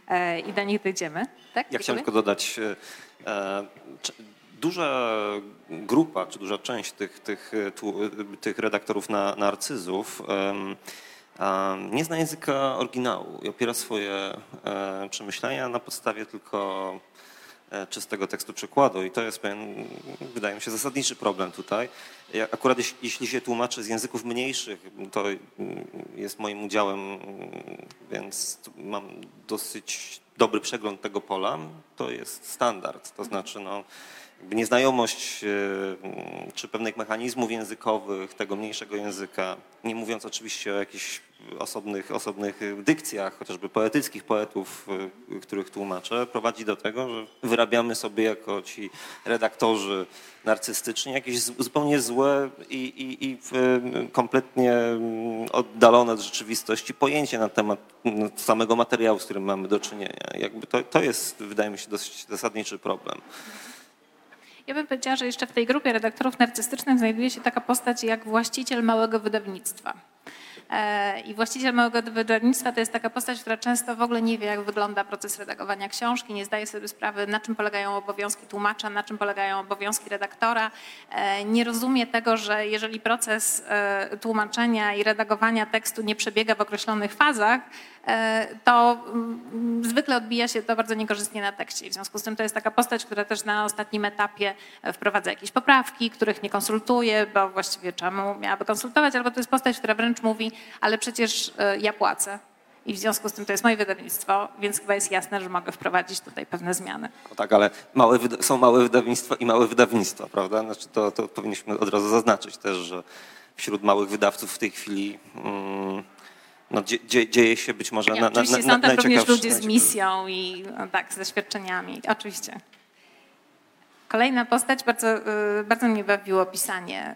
E, I do nich dojdziemy. Tak? Ja chciałem tylko dodać, e, duża grupa, czy duża część tych, tych, e, tych redaktorów na, narcyzów nie zna języka oryginału i opiera swoje przemyślenia na podstawie tylko czystego tekstu przekładu i to jest pewien, wydaje mi się, zasadniczy problem tutaj. Akurat jeśli, się tłumaczy z języków mniejszych, to mm, jest moim udziałem, mm, więc mam dosyć dobry przegląd tego pola, to jest standard. To znaczy no, nieznajomość e, czy pewnych mechanizmów językowych tego mniejszego języka, nie mówiąc oczywiście o jakichś osobnych, osobnych dykcjach, chociażby poetyckich poetów, e, których tłumaczę, prowadzi do tego, że wyrabiamy sobie jako ci redaktorzy narcystyczni jakieś zupełnie złe i, i, i w- kompletnie mm, oddalone od rzeczywistości pojęcie na temat mm, samego materiału, z którym mamy do czynienia. Jakby to, to jest, wydaje mi się, dosyć zasadniczy problem. Ja bym powiedziała, że jeszcze w tej grupie redaktorów narcystycznych znajduje się taka postać jak właściciel małego wydawnictwa. E, I właściciel małego wydawnictwa to jest taka postać, która często w ogóle nie wie, jak wygląda proces redagowania książki, nie zdaje sobie sprawy, na czym polegają obowiązki tłumacza, na czym polegają obowiązki redaktora. E, Nie rozumie tego, że jeżeli proces e, tłumaczenia i redagowania tekstu nie przebiega w określonych fazach, to mm, zwykle odbija się to bardzo niekorzystnie na tekście. W związku z tym to jest taka postać, która też na ostatnim etapie e, wprowadza jakieś poprawki, których nie konsultuje, bo właściwie czemu miałaby konsultować, albo to jest postać, która wręcz mówi, ale przecież e, ja płacę. I w związku z tym to jest moje wydawnictwo, więc chyba jest jasne, że mogę wprowadzić tutaj pewne zmiany. No tak, ale małe, są małe wydawnictwa i małe wydawnictwa, prawda? Znaczy to, to powinniśmy od razu zaznaczyć też, że wśród małych wydawców w tej chwili mm, no, dzie, dzie, dzieje się być może Nie, na, na, oczywiście na, są tam również ludzie z misją i no, tak, z doświadczeniami. Oczywiście. Kolejna postać, bardzo, y, bardzo mnie bawiło pisanie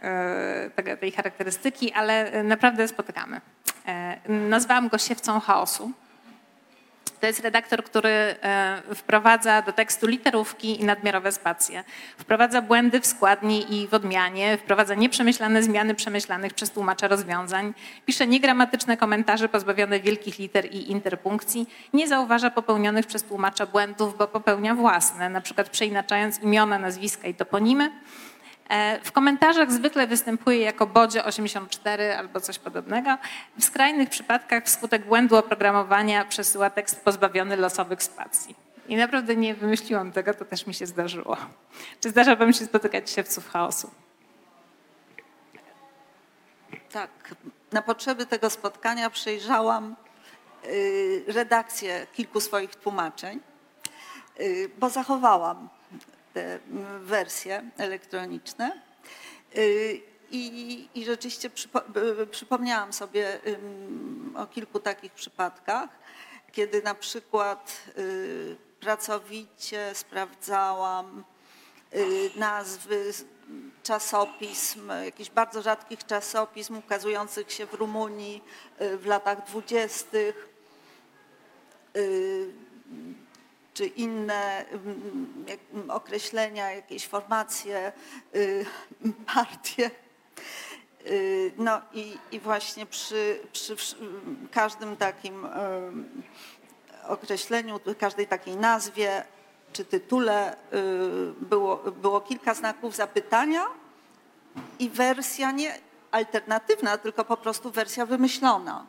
tego, tej charakterystyki, ale naprawdę spotykamy. E, Nazwałam go siewcą chaosu. To jest redaktor, który e, wprowadza do tekstu literówki i nadmiarowe spacje. Wprowadza błędy w składni i w odmianie, wprowadza nieprzemyślane zmiany przemyślanych przez tłumacza rozwiązań, pisze niegramatyczne komentarze pozbawione wielkich liter i interpunkcji, nie zauważa popełnionych przez tłumacza błędów, bo popełnia własne, na przykład przeinaczając imiona, nazwiska i toponimy. E, W komentarzach zwykle występuje jako Bodzio 84 albo coś podobnego. W skrajnych przypadkach wskutek błędu oprogramowania przesyła tekst pozbawiony losowych spacji. I naprawdę nie wymyśliłam tego, to też mi się zdarzyło. Czy zdarza wam się spotykać siewców chaosu? Tak, na potrzeby tego spotkania przejrzałam y, redakcję kilku swoich tłumaczeń, y, bo zachowałam te mm, wersje elektroniczne. Y, I, i rzeczywiście przypo, y, przypomniałam sobie o kilku takich przypadkach, kiedy na przykład y, pracowicie sprawdzałam nazwy czasopism, jakichś bardzo rzadkich czasopism ukazujących się w Rumunii w latach dwudziestych, czy inne mm, mm, określenia, jakieś formacje, y, partie. Y, No i, i właśnie przy, przy każdym takim em, określeniu, każdej takiej nazwie czy tytule y, było, było kilka znaków zapytania i wersja nie alternatywna, tylko po prostu wersja wymyślona.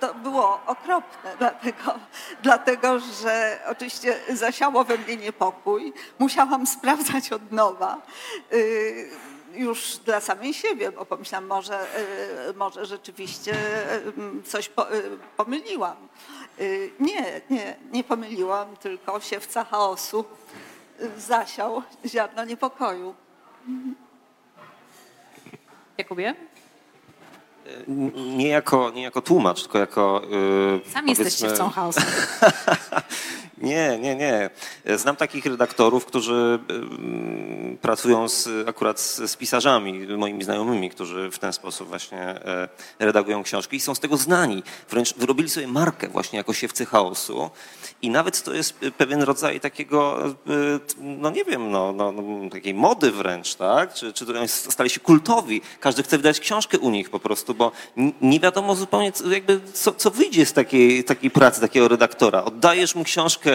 To było okropne, dlatego, dlatego że oczywiście zasiało we mnie niepokój. Musiałam sprawdzać od nowa. Y, już dla samej siebie, bo pomyślałam, może, y, może rzeczywiście y, coś po, pomyliłam. Nie, nie, nie pomyliłam, tylko siewca chaosu zasiał ziarno niepokoju. Jakubie? Nie jako, nie jako tłumacz, tylko jako... yy, Sam jesteś powiedzmy- siewcą chaosu. Nie, nie, nie. Znam takich redaktorów, którzy ym, pracują z, akurat z, pisarzami, moimi znajomymi, którzy w ten sposób właśnie e, redagują książki i są z tego znani. Wręcz wyrobili sobie markę właśnie jako siewcy chaosu i nawet to jest pewien rodzaj takiego, e, no nie wiem, no, no, no, takiej mody wręcz, tak? Czy, czy stali się kultowi. Każdy chce wydać książkę u nich po prostu, bo nie wiadomo zupełnie jakby co, co wyjdzie z takiej, takiej pracy takiego redaktora. Oddajesz mu książkę,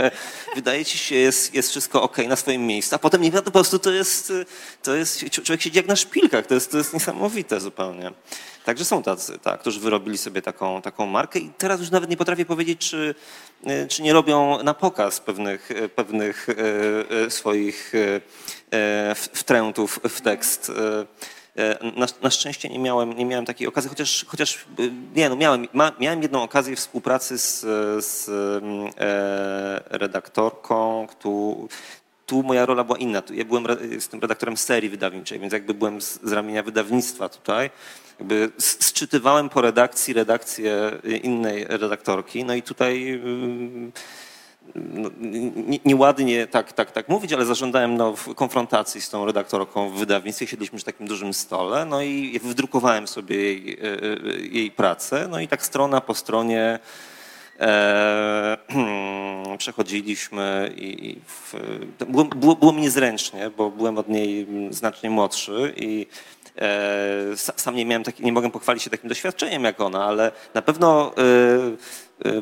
wydaje ci się, jest, jest wszystko ok na swoim miejscu, a potem nie po prostu to jest, to jest, człowiek siedzi jak na szpilkach, to jest, to jest niesamowite zupełnie. Także są tacy, tak, którzy wyrobili sobie taką, taką markę i teraz już nawet nie potrafię powiedzieć, czy, e, czy nie robią na pokaz pewnych, e, pewnych e, e, swoich e, e, wtrętów w tekst. E, Na, na szczęście nie miałem, nie miałem takiej okazji, chociaż, chociaż e, nie, no miałem, ma, miałem jedną okazję współpracy z, z mm, e, redaktorką, tu, tu moja rola była inna. Tu Ja byłem, jestem redaktorem serii wydawniczej, więc jakby byłem z, z ramienia wydawnictwa tutaj. Jakby sczytywałem po redakcji redakcję innej redaktorki. No i tutaj ym, no, nie- nieładnie tak, tak, tak mówić, ale zażądałem no, konfrontacji z tą redaktorką w wydawnictwie. Siedliśmy przy takim dużym stole, no i wydrukowałem sobie jej, e, e, jej pracę. No i tak strona po stronie e, przechodziliśmy i, w, było, było, było mi niezręcznie, bo byłem od niej znacznie młodszy i e, sa- sam nie miałem taki, nie mogę pochwalić się takim doświadczeniem jak ona, ale na pewno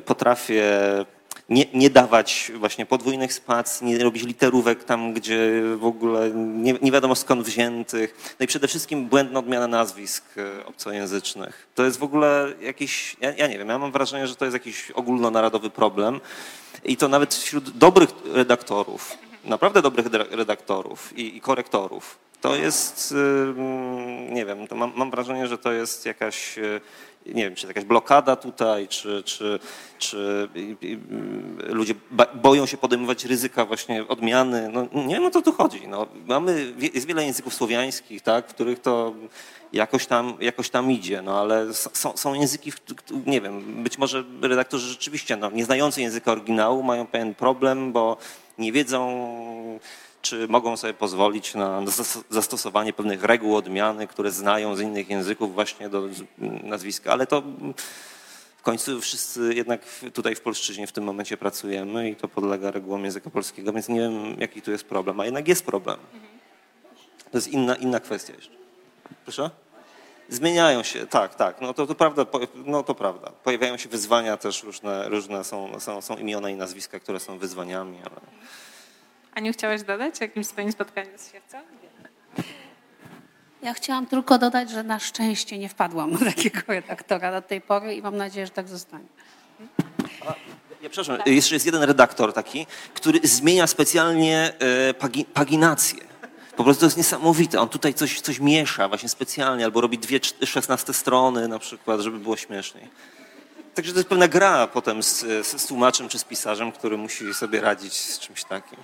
potrafię nie, nie dawać właśnie podwójnych spacji, nie robić literówek tam, gdzie w ogóle nie, nie wiadomo skąd wziętych. No i przede wszystkim błędna odmiana nazwisk e, obcojęzycznych. To jest w ogóle jakiś, ja, ja nie wiem, ja mam wrażenie, że to jest jakiś ogólnonarodowy problem i to nawet wśród dobrych redaktorów, naprawdę dobrych redaktorów i, i korektorów. To jest, nie wiem, to mam, mam wrażenie, że to jest jakaś, y, nie wiem, czy jakaś blokada tutaj, czy, czy, czy y, ludzie boją się podejmować ryzyka właśnie odmiany. No, nie wiem o co tu chodzi. No, mamy, jest wiele języków słowiańskich, tak, w których to jakoś tam, jakoś tam idzie, no ale są, są języki, nie wiem, być może redaktorzy rzeczywiście, no, nie znający języka oryginału mają pewien problem, bo nie wiedzą, czy mogą sobie pozwolić na zas- zastosowanie pewnych reguł odmiany, które znają z innych języków właśnie do nazwiska, ale to w końcu wszyscy jednak tutaj w polszczyźnie w tym momencie pracujemy i to podlega regułom języka polskiego, więc nie wiem, jaki tu jest problem, a jednak jest problem. To jest inna, inna kwestia jeszcze. Proszę? Zmieniają się, tak, tak. No to, to prawda, no to prawda. Pojawiają się wyzwania też różne, różne są, są, są imiona i nazwiska, które są wyzwaniami, ale Aniu, chciałaś dodać o jakimś swoim spotkaniu z siewcą? Ja chciałam tylko dodać, że na szczęście nie wpadłam na takiego redaktora do tej pory i mam nadzieję, że tak zostanie. Ja przepraszam, jeszcze jest jeden redaktor taki, który zmienia specjalnie e, pagi, paginację. Po prostu to jest niesamowite. On tutaj coś, coś miesza właśnie specjalnie, albo robi dwie szesnaste strony na przykład, żeby było śmieszniej. Także to jest pewna gra potem z, z tłumaczem czy z pisarzem, który musi sobie radzić z czymś takim.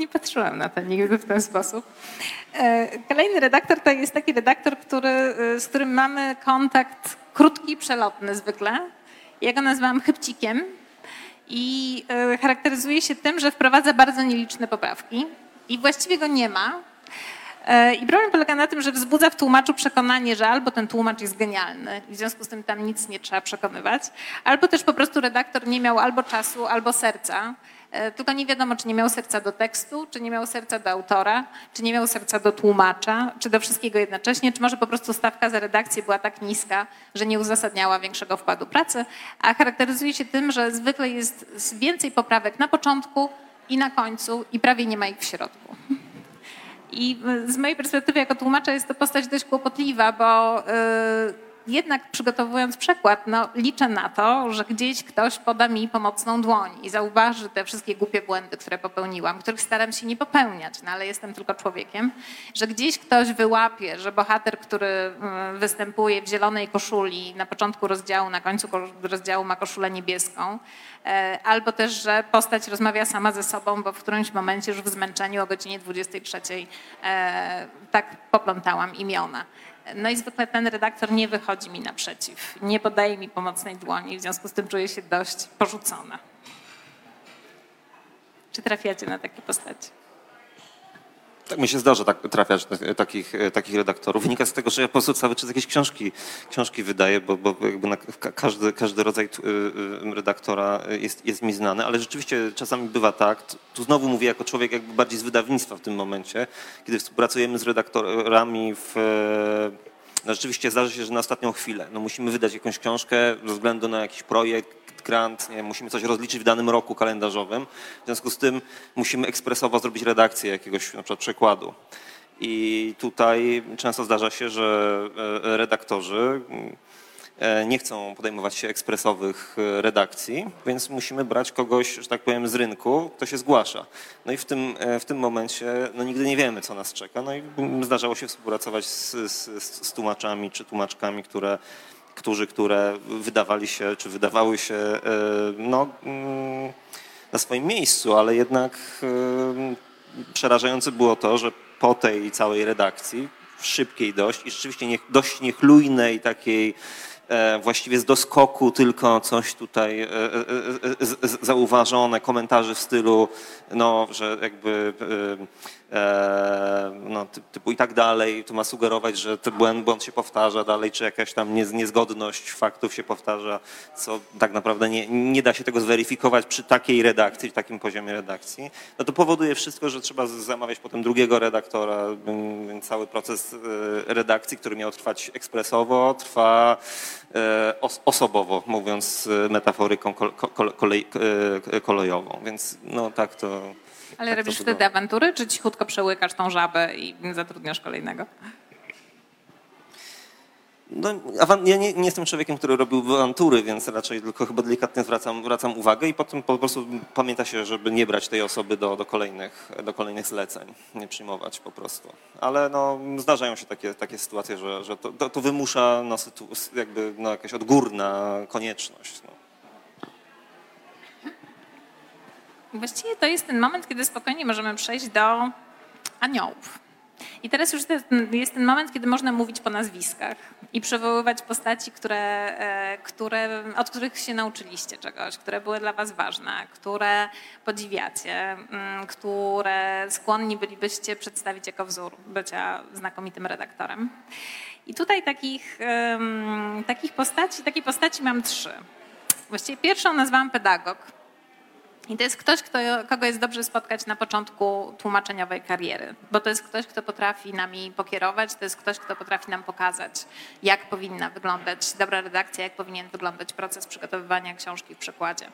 Nie patrzyłam na to nigdy w ten sposób. E, Kolejny redaktor to jest taki redaktor, który, e, z którym mamy kontakt krótki, przelotny zwykle. Ja go nazywam chybcikiem i e, charakteryzuje się tym, że wprowadza bardzo nieliczne poprawki i właściwie go nie ma. I problem polega na tym, że wzbudza w tłumaczu przekonanie, że albo ten tłumacz jest genialny, w związku z tym tam nic nie trzeba przekonywać, albo też po prostu redaktor nie miał albo czasu, albo serca. E, Tylko nie wiadomo, czy nie miał serca do tekstu, czy nie miał serca do autora, czy nie miał serca do tłumacza, czy do wszystkiego jednocześnie, czy może po prostu stawka za redakcję była tak niska, że nie uzasadniała większego wkładu pracy, a charakteryzuje się tym, że zwykle jest więcej poprawek na początku i na końcu i prawie nie ma ich w środku. I z mojej perspektywy jako tłumacza jest to postać dość kłopotliwa, bo y, jednak przygotowując przekład, no, liczę na to, że gdzieś ktoś poda mi pomocną dłoń i zauważy te wszystkie głupie błędy, które popełniłam, których staram się nie popełniać, no ale jestem tylko człowiekiem, że gdzieś ktoś wyłapie, że bohater, który mm, występuje w zielonej koszuli na początku rozdziału, na końcu rozdziału ma koszulę niebieską, e, albo też, że postać rozmawia sama ze sobą, bo w którymś momencie już w zmęczeniu o godzinie 23 e, tak poplątałam imiona. No i zwykle ten redaktor nie wychodzi mi naprzeciw, nie podaje mi pomocnej dłoni, w związku z tym czuję się dość porzucona. Czy trafiacie na takie postacie? Tak mi się zdarza tak, trafiać takich, takich redaktorów. Wynika z tego, że ja po prostu cały czas jakieś książki, książki wydaję, bo, bo jakby na, każdy, każdy rodzaj y, y, redaktora jest, jest mi znany, ale rzeczywiście czasami bywa tak, tu znowu mówię jako człowiek jakby bardziej z wydawnictwa w tym momencie, kiedy współpracujemy z redaktorami w no rzeczywiście zdarza się, że na ostatnią chwilę no musimy wydać jakąś książkę ze względu na jakiś projekt, grant, nie, musimy coś rozliczyć w danym roku kalendarzowym. W związku z tym musimy ekspresowo zrobić redakcję jakiegoś na przykład przekładu. I tutaj często zdarza się, że e, redaktorzy e, nie chcą podejmować się ekspresowych e, redakcji, więc musimy brać kogoś, że tak powiem, z rynku, kto się zgłasza. No i w tym, w tym momencie no nigdy nie wiemy, co nas czeka. No i zdarzało się współpracować z, z, z tłumaczami czy tłumaczkami, które którzy, które wydawali się, czy wydawały się e, no, mm, na swoim miejscu, ale jednak e, przerażające było to, że po tej całej redakcji, szybkiej dość i rzeczywiście dość niechlujnej takiej właściwie z doskoku tylko coś tutaj zauważone, komentarze w stylu, no, że jakby no, typu i tak dalej, to ma sugerować, że ten błąd, błąd się powtarza dalej, czy jakaś tam niezgodność faktów się powtarza, co tak naprawdę nie, nie da się tego zweryfikować przy takiej redakcji, takim poziomie redakcji, no to powoduje wszystko, że trzeba zamawiać potem drugiego redaktora, cały proces e, redakcji, który miał trwać ekspresowo, trwa e, osobowo, mówiąc metaforyką kolej, kolejową, więc no tak to ale tak robisz wtedy awantury, czy cichutko przełykasz tą żabę i zatrudniasz kolejnego? No, ja nie, nie, jestem człowiekiem, który robił awantury, więc raczej tylko chyba delikatnie zwracam, zwracam uwagę i potem po prostu pamięta się, żeby nie brać tej osoby do, do, kolejnych, do kolejnych zleceń, nie przyjmować po prostu. Ale no, zdarzają się takie, takie sytuacje, że, że to, to, to wymusza no, jakby no, jakaś odgórna konieczność. No. Właściwie to jest ten moment, kiedy spokojnie możemy przejść do aniołów. I teraz już jest ten moment, kiedy można mówić po nazwiskach i przywoływać postaci, które, e, które, od których się nauczyliście czegoś, które były dla was ważne, które podziwiacie, mm, które skłonni bylibyście przedstawić jako wzór bycia znakomitym redaktorem. I tutaj takich, takich postaci, takiej postaci mam trzy. Właściwie pierwszą nazwałam pedagog i to jest ktoś, kto, kogo jest dobrze spotkać na początku tłumaczeniowej kariery, bo to jest ktoś, kto potrafi nami pokierować, to jest ktoś, kto potrafi nam pokazać, jak powinna wyglądać dobra redakcja, jak powinien wyglądać proces przygotowywania książki w przekładzie.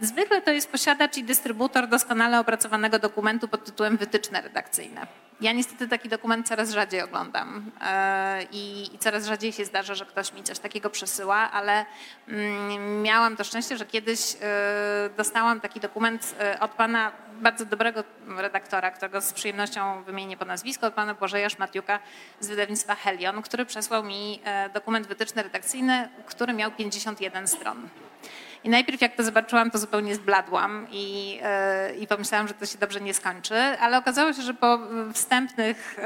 Zwykle to jest posiadacz i dystrybutor doskonale opracowanego dokumentu pod tytułem wytyczne redakcyjne. Ja niestety taki dokument coraz rzadziej oglądam e, i, coraz rzadziej się zdarza, że ktoś mi coś takiego przesyła, ale mm, miałam to szczęście, że kiedyś e, dostałam taki dokument e, od pana bardzo dobrego redaktora, którego z przyjemnością wymienię po nazwisku, od pana Błażeja Szmatiuka z wydawnictwa Helion, który przesłał mi dokument wytyczny redakcyjny, który miał 51 stron. I najpierw jak to zobaczyłam, to zupełnie zbladłam i, e, i pomyślałam, że to się dobrze nie skończy, ale okazało się, że po wstępnych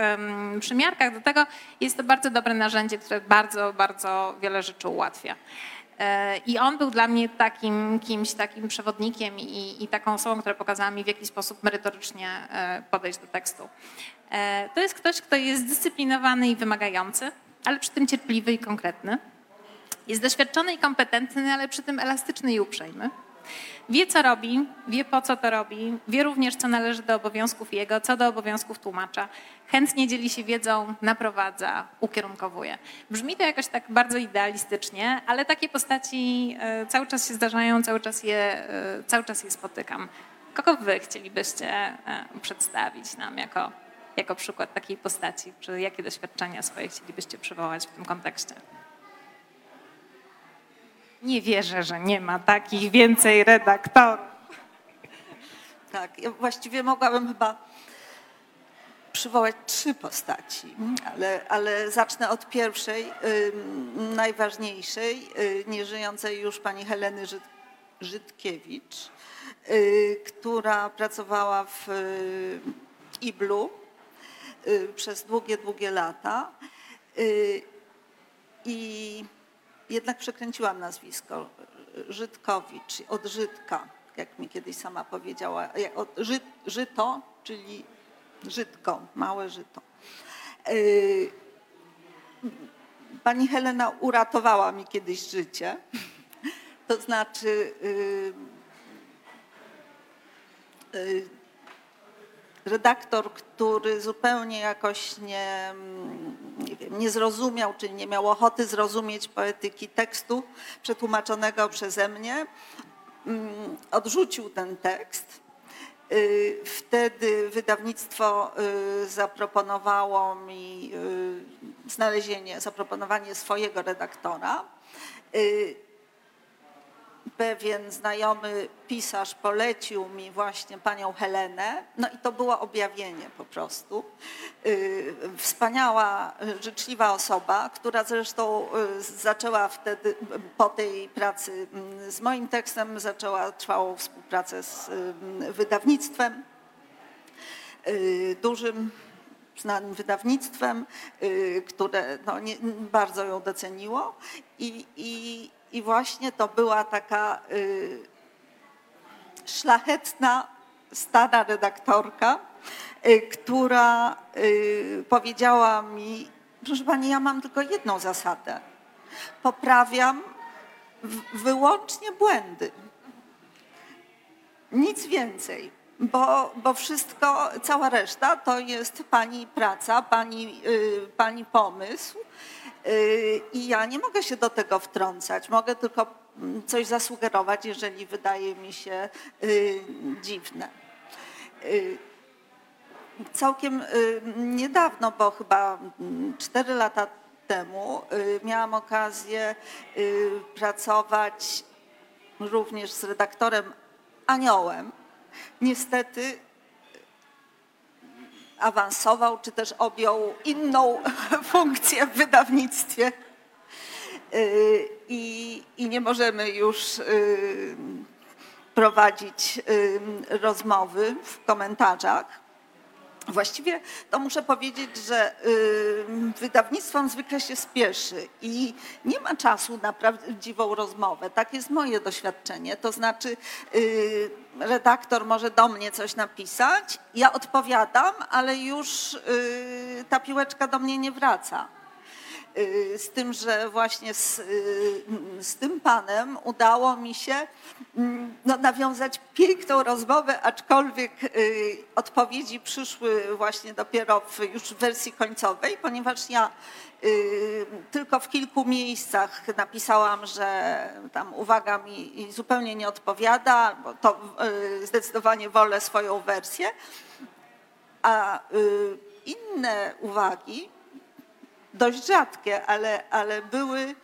przymiarkach do tego jest to bardzo dobre narzędzie, które bardzo, bardzo wiele rzeczy ułatwia. E, I on był dla mnie takim kimś, takim przewodnikiem i, i, taką osobą, która pokazała mi, w jaki sposób merytorycznie e, podejść do tekstu. To jest ktoś, kto jest zdyscyplinowany i wymagający, ale przy tym cierpliwy i konkretny. Jest doświadczony i kompetentny, ale przy tym elastyczny i uprzejmy. Wie, co robi, wie, po co to robi, wie również, co należy do obowiązków jego, co do obowiązków tłumacza. Chętnie dzieli się wiedzą, naprowadza, ukierunkowuje. Brzmi to jakoś tak bardzo idealistycznie, ale takie postaci e, cały czas się zdarzają, cały czas je, e, cały czas je spotykam. Kogo wy chcielibyście e, przedstawić nam jako jako przykład takiej postaci? Czy jakie doświadczenia swoje chcielibyście przywołać w tym kontekście? Nie wierzę, że nie ma takich więcej redaktorów. Tak, ja właściwie mogłabym chyba przywołać trzy postaci, ale, ale zacznę od pierwszej, najważniejszej, y, nieżyjącej już pani Heleny Żyd, Żydkiewicz, y, która pracowała w y, Iblu przez długie, długie lata. I jednak przekręciłam nazwisko Żydkowicz, od Żydka, jak mi kiedyś sama powiedziała, jak od Ży, Żyto, czyli Żydko, małe Żyto. Y, Pani Helena uratowała mi kiedyś życie. To znaczy, y, redaktor, który zupełnie jakoś nie, mm, nie, wiem, nie zrozumiał, czy nie miał ochoty zrozumieć poetyki tekstu przetłumaczonego przeze mnie, mm, odrzucił ten tekst. Y, Wtedy wydawnictwo y, zaproponowało mi y, znalezienie, zaproponowanie swojego redaktora. Pewien znajomy pisarz polecił mi właśnie panią Helenę, no i to było objawienie po prostu. Y, Wspaniała, y, życzliwa osoba, która zresztą y, zaczęła wtedy po tej pracy z moim tekstem, zaczęła trwałą współpracę z wydawnictwem dużym, znanym wydawnictwem, które no, nie, bardzo ją doceniło. I, i, I właśnie to była taka y, szlachetna, stara redaktorka, y, która y, powiedziała mi, proszę pani, ja mam tylko jedną zasadę. Poprawiam w- wyłącznie błędy. Nic więcej, bo, bo wszystko, cała reszta to jest pani praca, pani, y, pani pomysł i ja nie mogę się do tego wtrącać. Mogę tylko mm, coś zasugerować, jeżeli wydaje mi się y, dziwne. Y, Całkiem y, niedawno, bo chyba mm, cztery lata temu, miałam okazję pracować również z redaktorem Aniołem. Niestety awansował, czy też objął inną funkcję w wydawnictwie. Y, I, i nie możemy już y, prowadzić rozmowy w komentarzach. Właściwie to muszę powiedzieć, że y, wydawnictwo zwykle się spieszy i nie ma czasu na prawdziwą rozmowę. Tak jest moje doświadczenie. To znaczy y, redaktor może do mnie coś napisać, ja odpowiadam, ale już y, ta piłeczka do mnie nie wraca. Y, Z tym, że właśnie z, y, z tym panem udało mi się mm, no, nawiązać piękną rozmowę, aczkolwiek y, odpowiedzi przyszły właśnie dopiero w, już w wersji końcowej, ponieważ ja tylko w kilku miejscach napisałam, że tam uwaga mi zupełnie nie odpowiada, bo to zdecydowanie wolę swoją wersję. A inne uwagi dość rzadkie, ale, ale były,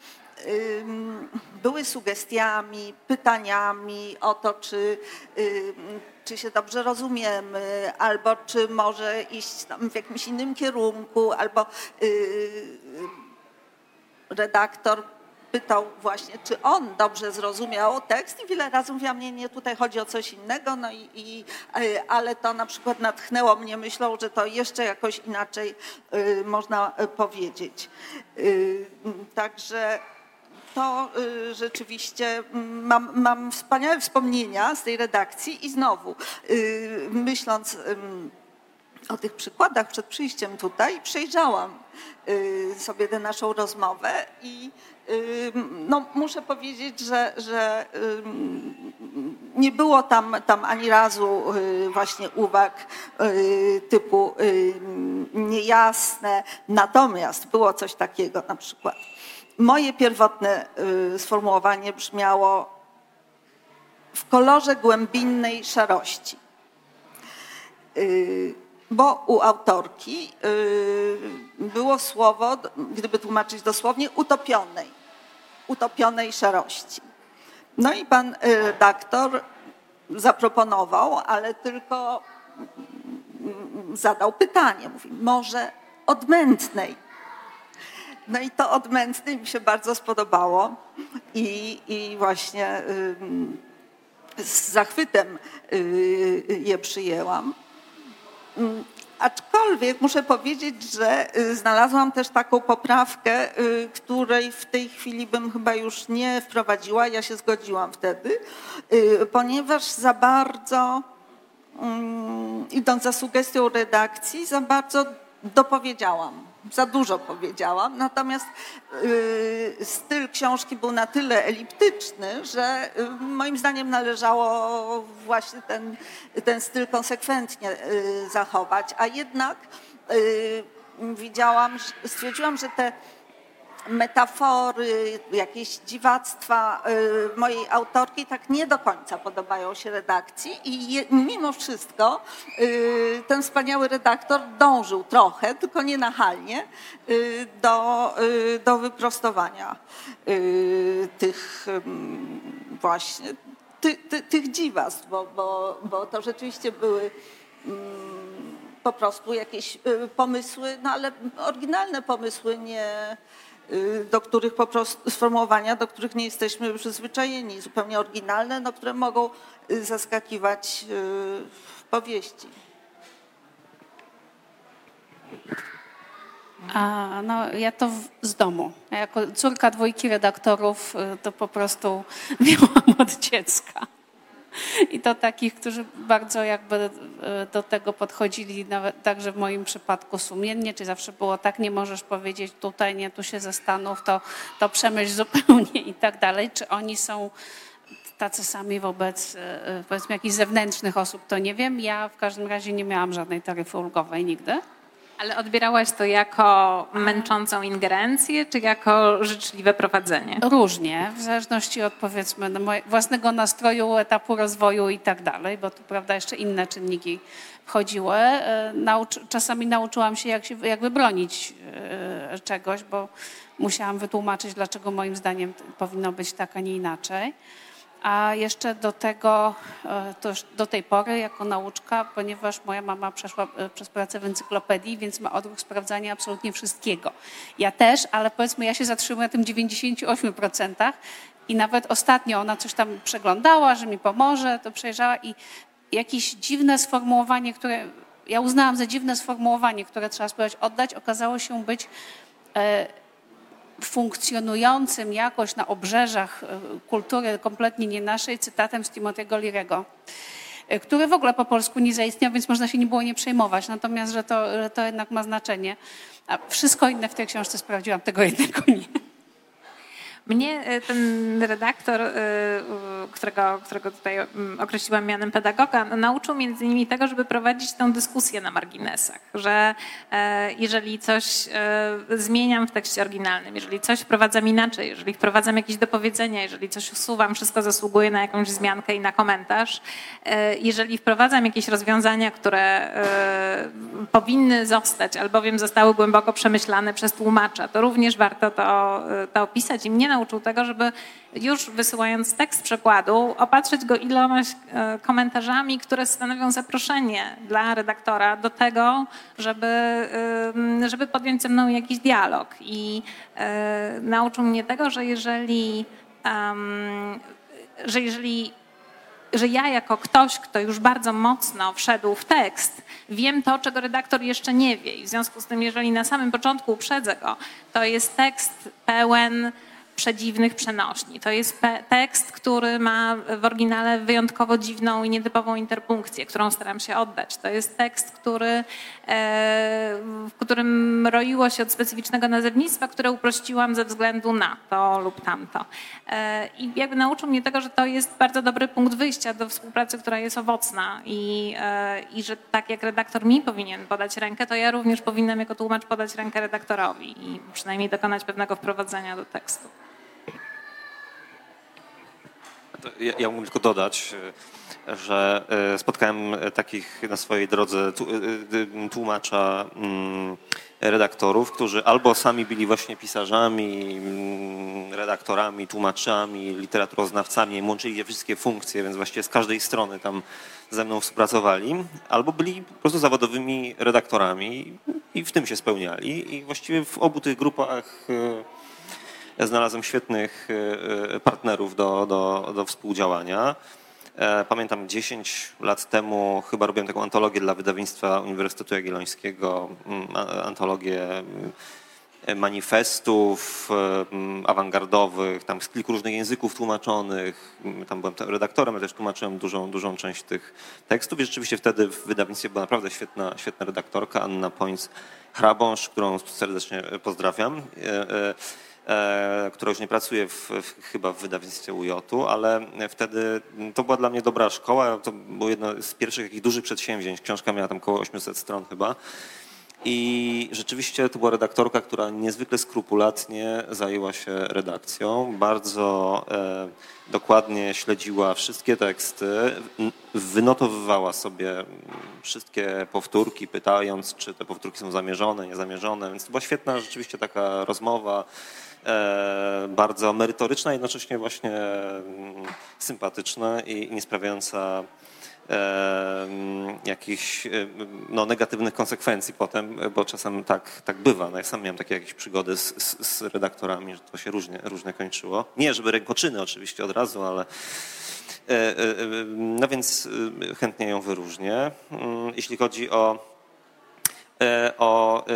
były sugestiami, pytaniami o to, czy, czy się dobrze rozumiemy, albo czy może iść w jakimś innym kierunku, albo yy, redaktor pytał właśnie, czy on dobrze zrozumiał tekst i wiele razy mówiłam, nie, nie, tutaj chodzi o coś innego, no i, i, y, ale to na przykład natchnęło mnie myślą, że to jeszcze jakoś inaczej y, można y, powiedzieć. Y, Także to y, rzeczywiście mam, mam wspaniałe wspomnienia z tej redakcji i znowu myśląc o tych przykładach przed przyjściem tutaj przejrzałam sobie tę naszą rozmowę i no, muszę powiedzieć, że, że nie było tam, tam ani razu y, właśnie uwag y, typu niejasne, natomiast było coś takiego na przykład. Moje pierwotne y, sformułowanie brzmiało w kolorze głębinnej szarości. Bo u autorki było słowo, gdyby tłumaczyć dosłownie, utopionej, utopionej szarości. No i pan redaktor zaproponował, ale tylko mm, zadał pytanie. Mówi, może odmętnej. No i to odmętnej mi się bardzo spodobało i, i właśnie z zachwytem y, je przyjęłam. Mm, aczkolwiek muszę powiedzieć, że y, znalazłam też taką poprawkę, y, której w tej chwili bym chyba już nie wprowadziła. Ja się zgodziłam wtedy, ponieważ za bardzo, mm, idąc za sugestią redakcji, za bardzo dopowiedziałam za dużo powiedziałam, natomiast y, styl książki był na tyle eliptyczny, że y, moim zdaniem należało właśnie ten, ten styl konsekwentnie y, zachować, a jednak widziałam, stwierdziłam, że te metafory, jakieś dziwactwa y, mojej autorki tak nie do końca podobają się redakcji i mimo wszystko y, ten wspaniały redaktor dążył trochę, tylko nie nachalnie, y, do, do wyprostowania tych właśnie ty, ty, tych dziwactw, bo, bo, bo to rzeczywiście były po prostu jakieś pomysły, no ale oryginalne pomysły, nie, do których po prostu, sformułowania, do których nie jesteśmy przyzwyczajeni, zupełnie oryginalne, no, które mogą y, zaskakiwać y, w powieści. A, no, ja to w, z domu. Ja jako córka dwójki redaktorów to po prostu miałam od dziecka. I to takich, którzy bardzo jakby e, do tego podchodzili, nawet także w moim przypadku sumiennie, czy zawsze było tak, nie możesz powiedzieć tutaj, nie, tu się zastanów, to, to przemyśl zupełnie i tak dalej. Czy oni są tacy sami wobec e, e, powiedzmy jakichś zewnętrznych osób, to nie wiem. Ja w każdym razie nie miałam żadnej taryfy ulgowej nigdy. Ale odbierałaś to jako męczącą ingerencję, czy jako życzliwe prowadzenie? Różnie, w zależności od powiedzmy no, własnego nastroju, etapu rozwoju i tak dalej, bo tu prawda jeszcze inne czynniki wchodziły. E, czasami nauczyłam się jak, się, jak wybronić e, czegoś, bo musiałam wytłumaczyć, dlaczego moim zdaniem powinno być tak, a nie inaczej. A jeszcze do tego, e, do tej pory jako nauczka, ponieważ moja mama przeszła e, przez pracę w encyklopedii, więc ma odruch sprawdzania absolutnie wszystkiego. Ja też, ale powiedzmy, ja się zatrzymuję na tym 98% i nawet ostatnio ona coś tam przeglądała, że mi pomoże, to przejrzała i jakieś dziwne sformułowanie, które ja uznałam za dziwne sformułowanie, które trzeba spróbować oddać, okazało się być e, funkcjonującym jakoś na obrzeżach e, kultury kompletnie nie naszej cytatem z Timothy'ego Lirego, e, który w ogóle po polsku nie zaistniał, więc można się nie było nie przejmować. Natomiast, że to, że to jednak ma znaczenie. A wszystko inne w tej książce sprawdziłam, tego jednego nie. Mnie e, ten redaktor, e, którego, którego tutaj mm, określiłam mianem pedagoga, nauczył między innymi tego, żeby prowadzić tę dyskusję na marginesach, że e, jeżeli coś zmieniam w tekście oryginalnym, jeżeli coś wprowadzam inaczej, jeżeli wprowadzam jakieś dopowiedzenia, jeżeli coś usuwam, wszystko zasługuje na jakąś zmiankę i na komentarz. Jeżeli wprowadzam jakieś rozwiązania, które powinny zostać, albowiem zostały głęboko przemyślane przez tłumacza, to również warto to, to opisać i mnie nauczył tego, żeby już wysyłając tekst przekładu, opatrzyć go ilomaś e, komentarzami, które stanowią zaproszenie dla redaktora do tego, żeby, żeby podjąć ze mną jakiś dialog. I e, nauczył mnie tego, że jeżeli, że jeżeli że ja jako ktoś, kto już bardzo mocno wszedł w tekst, wiem to, czego redaktor jeszcze nie wie. I w związku z tym, jeżeli na samym początku uprzedzę go, to jest tekst pełen przedziwnych przenośni. To jest tekst, który ma w oryginale wyjątkowo dziwną i nietypową interpunkcję, którą staram się oddać. To jest tekst, który, e, w którym roiło się od specyficznego nazewnictwa, które uprościłam ze względu na to lub tamto. E, I jakby nauczył mnie tego, że to jest bardzo dobry punkt wyjścia do współpracy, która jest owocna i, e, i że tak jak redaktor mi powinien podać rękę, to ja również powinnam jako tłumacz podać rękę redaktorowi i przynajmniej dokonać pewnego wprowadzenia do tekstu. Ja, ja mógłbym tylko dodać, e, że e, spotkałem takich na swojej drodze e, tłumacza, mm, redaktorów, którzy albo sami byli właśnie pisarzami, mm, redaktorami, tłumaczami, literaturoznawcami, łączyli te wszystkie funkcje, więc właściwie z każdej strony tam ze mną współpracowali, albo byli po prostu zawodowymi redaktorami i w tym się spełniali. I właściwie w obu tych grupach znalazłem świetnych e, e, partnerów do, do, do współdziałania. E, Pamiętam 10 lat temu chyba robiłem taką antologię dla wydawnictwa Uniwersytetu Jagiellońskiego, mm, antologię manifestów mm, awangardowych, tam z kilku różnych języków tłumaczonych. Mm, Tam byłem redaktorem, ale też tłumaczyłem dużą, dużą część tych tekstów i rzeczywiście wtedy w wydawnictwie była naprawdę świetna, świetna redaktorka, Anna Pońc-Hrabąż, którą serdecznie pozdrawiam. E, która już nie pracuje w, w, chyba w wydawnictwie UJ-u, ale wtedy to była dla mnie dobra szkoła. To było jedno z pierwszych takich dużych przedsięwzięć. Książka miała tam około 800 stron chyba. I rzeczywiście to była redaktorka, która niezwykle skrupulatnie zajęła się redakcją. Bardzo e, dokładnie śledziła wszystkie teksty, wynotowywała sobie wszystkie powtórki, pytając, czy te powtórki są zamierzone, niezamierzone. Więc to była świetna rzeczywiście taka rozmowa, bardzo merytoryczna, jednocześnie właśnie mm, sympatyczna i nie sprawiająca em, jakichś em, no, negatywnych konsekwencji potem, bo czasem tak, tak bywa. No, ja sam miałem takie jakieś przygody z, z, z redaktorami, że to się różnie, różnie kończyło. Nie, żeby rękoczyny oczywiście od razu, ale e, e, e, no więc e, chętnie ją wyróżnię. Mm, Jeśli chodzi o e, o e,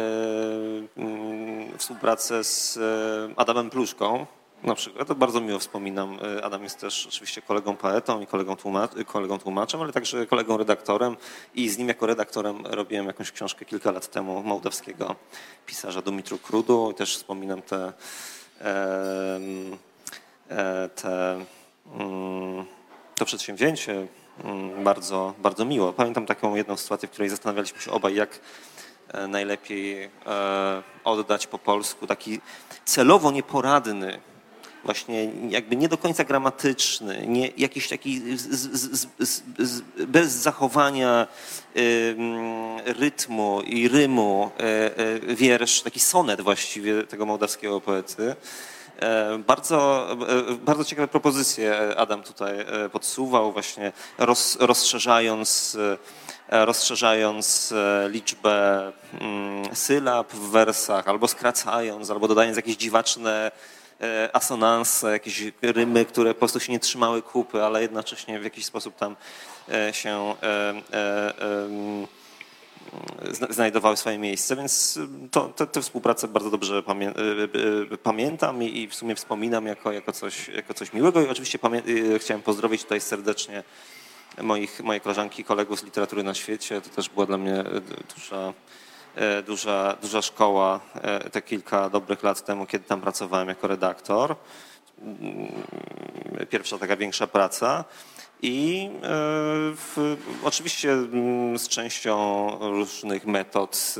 mm, współpracę z e, Adamem Pluszką. Na przykład, to bardzo miło wspominam. E, Adam jest też oczywiście kolegą poetą i kolegą, tłumacz, kolegą tłumaczem, ale także kolegą redaktorem i z nim jako redaktorem robiłem jakąś książkę kilka lat temu mołdawskiego pisarza Dumitru Krudu i też wspominam te, e, te mm, to przedsięwzięcie mm, bardzo, bardzo miło. Pamiętam taką jedną sytuację, w której zastanawialiśmy się obaj, jak e, najlepiej e, oddać po polsku taki celowo nieporadny, właśnie jakby nie do końca gramatyczny, nie, jakiś taki z, z, z, bez zachowania ym, rytmu i rymu e, e, wiersz, taki sonet właściwie tego mołdawskiego poety. E, Bardzo, e, bardzo ciekawe propozycje Adam tutaj e, podsuwał, właśnie roz, rozszerzając, e, rozszerzając e, liczbę mm, sylab w wersach, albo skracając, albo dodając jakieś dziwaczne e, asonanse, jakieś rymy, które po prostu się nie trzymały kupy, ale jednocześnie w jakiś sposób tam e, się e, e, znajdowały swoje miejsce, więc to, te, te współpracę bardzo dobrze pamię, pamiętam i, i w sumie wspominam jako, jako, coś, jako coś miłego. I oczywiście pamię, chciałem pozdrowić tutaj serdecznie moich, moje koleżanki i kolegów z literatury na świecie. To też była dla mnie y, duża, y, duża, duża szkoła y, te kilka dobrych lat temu, kiedy tam pracowałem jako redaktor. Mm, Pierwsza taka większa praca. I e, w, oczywiście mm, z częścią różnych metod,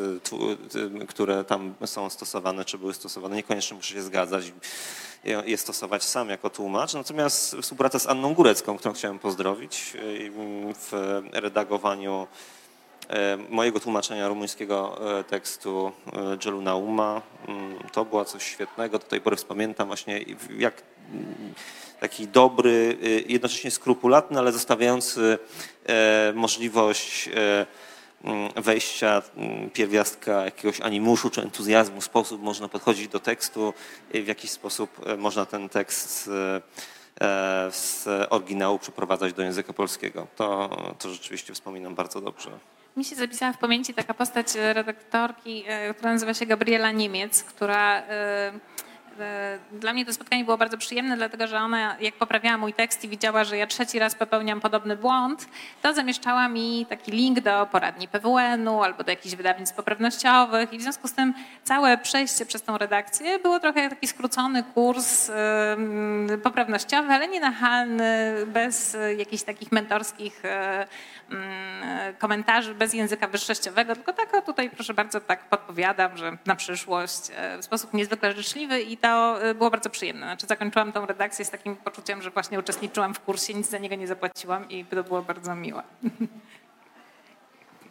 które tam są stosowane, czy były stosowane, niekoniecznie muszę się zgadzać je stosować sam jako tłumacz. Natomiast współpraca z Anną Górecką, którą chciałem pozdrowić y, w redagowaniu e, mojego tłumaczenia rumuńskiego e, tekstu Dżelu Nauma. Mm, To była coś świetnego. Do tej pory pamiętam właśnie jak mm, taki dobry, y, jednocześnie skrupulatny, ale zostawiający możliwość wejścia mm, pierwiastka jakiegoś animuszu czy entuzjazmu, sposób można podchodzić do tekstu, w jakiś sposób e, można ten tekst e, z oryginału przeprowadzać do języka polskiego. To, to rzeczywiście wspominam bardzo dobrze. Mi się zapisała w pamięci taka postać e, redaktorki, która nazywa się Gabriela Niemiec, która dla mnie to spotkanie było bardzo przyjemne, dlatego że ona, jak poprawiała mój tekst i widziała, że ja trzeci raz popełniam podobny błąd, to zamieszczała mi taki link do poradni PWN-u albo do jakichś wydawnictw poprawnościowych. I w związku z tym całe przejście przez tą redakcję było trochę taki skrócony kurs poprawnościowy, ale nie nachalny, bez e, jakichś takich mentorskich e, mm, komentarzy, bez języka wyższościowego, tylko tak tutaj proszę bardzo tak podpowiadam, że na przyszłość e, w sposób niezwykle życzliwy i to y, było bardzo przyjemne. Znaczy zakończyłam tą redakcję z takim poczuciem, że właśnie uczestniczyłam w kursie, nic za niego nie zapłaciłam i to było bardzo miłe.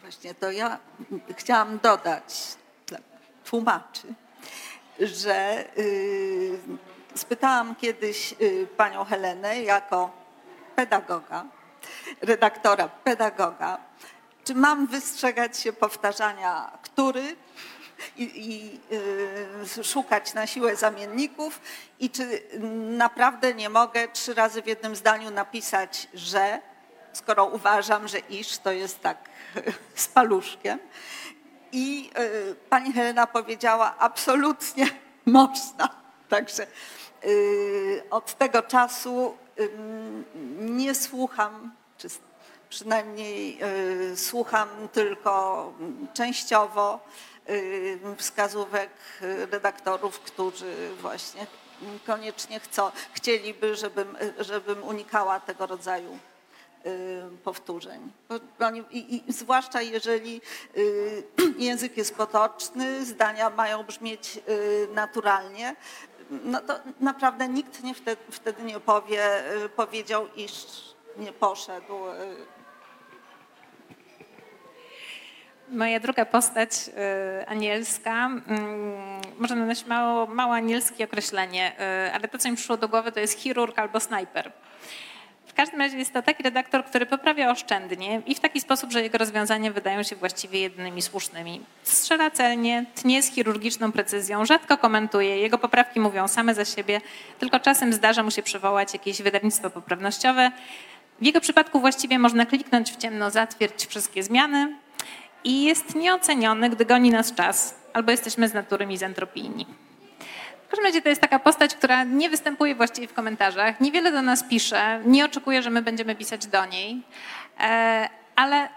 Właśnie to ja chciałam dodać dla tłumaczy, że y, spytałam kiedyś y, panią Helenę jako pedagoga, redaktora pedagoga, czy mam wystrzegać się powtarzania który i, i y, szukać na siłę zamienników i czy naprawdę nie mogę trzy razy w jednym zdaniu napisać, że skoro uważam, że iż to jest tak z paluszkiem. I y, pani Helena powiedziała, absolutnie można. Także y, od tego czasu nie słucham, czy przynajmniej y, słucham tylko częściowo wskazówek redaktorów, którzy właśnie koniecznie chcą, chcieliby, żebym, żebym unikała tego rodzaju y, powtórzeń. I, i, zwłaszcza jeżeli y, język jest potoczny, zdania mają brzmieć y, naturalnie, no to naprawdę nikt nie wtedy, wtedy nie powie, y, powiedział, iż nie poszedł. Moja druga postać, y, anielska, mm, może nosić mało, mało anielskie określenie, y, ale to, co mi przyszło do głowy, to jest chirurg albo snajper. W każdym razie jest to taki redaktor, który poprawia oszczędnie i w taki sposób, że jego rozwiązania wydają się właściwie jedynymi słusznymi. Strzela celnie, tnie z chirurgiczną precyzją, rzadko komentuje, jego poprawki mówią same za siebie, tylko czasem zdarza mu się przywołać jakieś wydawnictwo poprawnościowe. W jego przypadku właściwie można kliknąć w ciemno, zatwierdź wszystkie zmiany i jest nieoceniony, gdy goni nas czas, albo jesteśmy z natury mizantropijni. W każdym razie to jest taka postać, która nie występuje właściwie w komentarzach, niewiele do nas pisze, nie oczekuje, że my będziemy pisać do niej, e, ale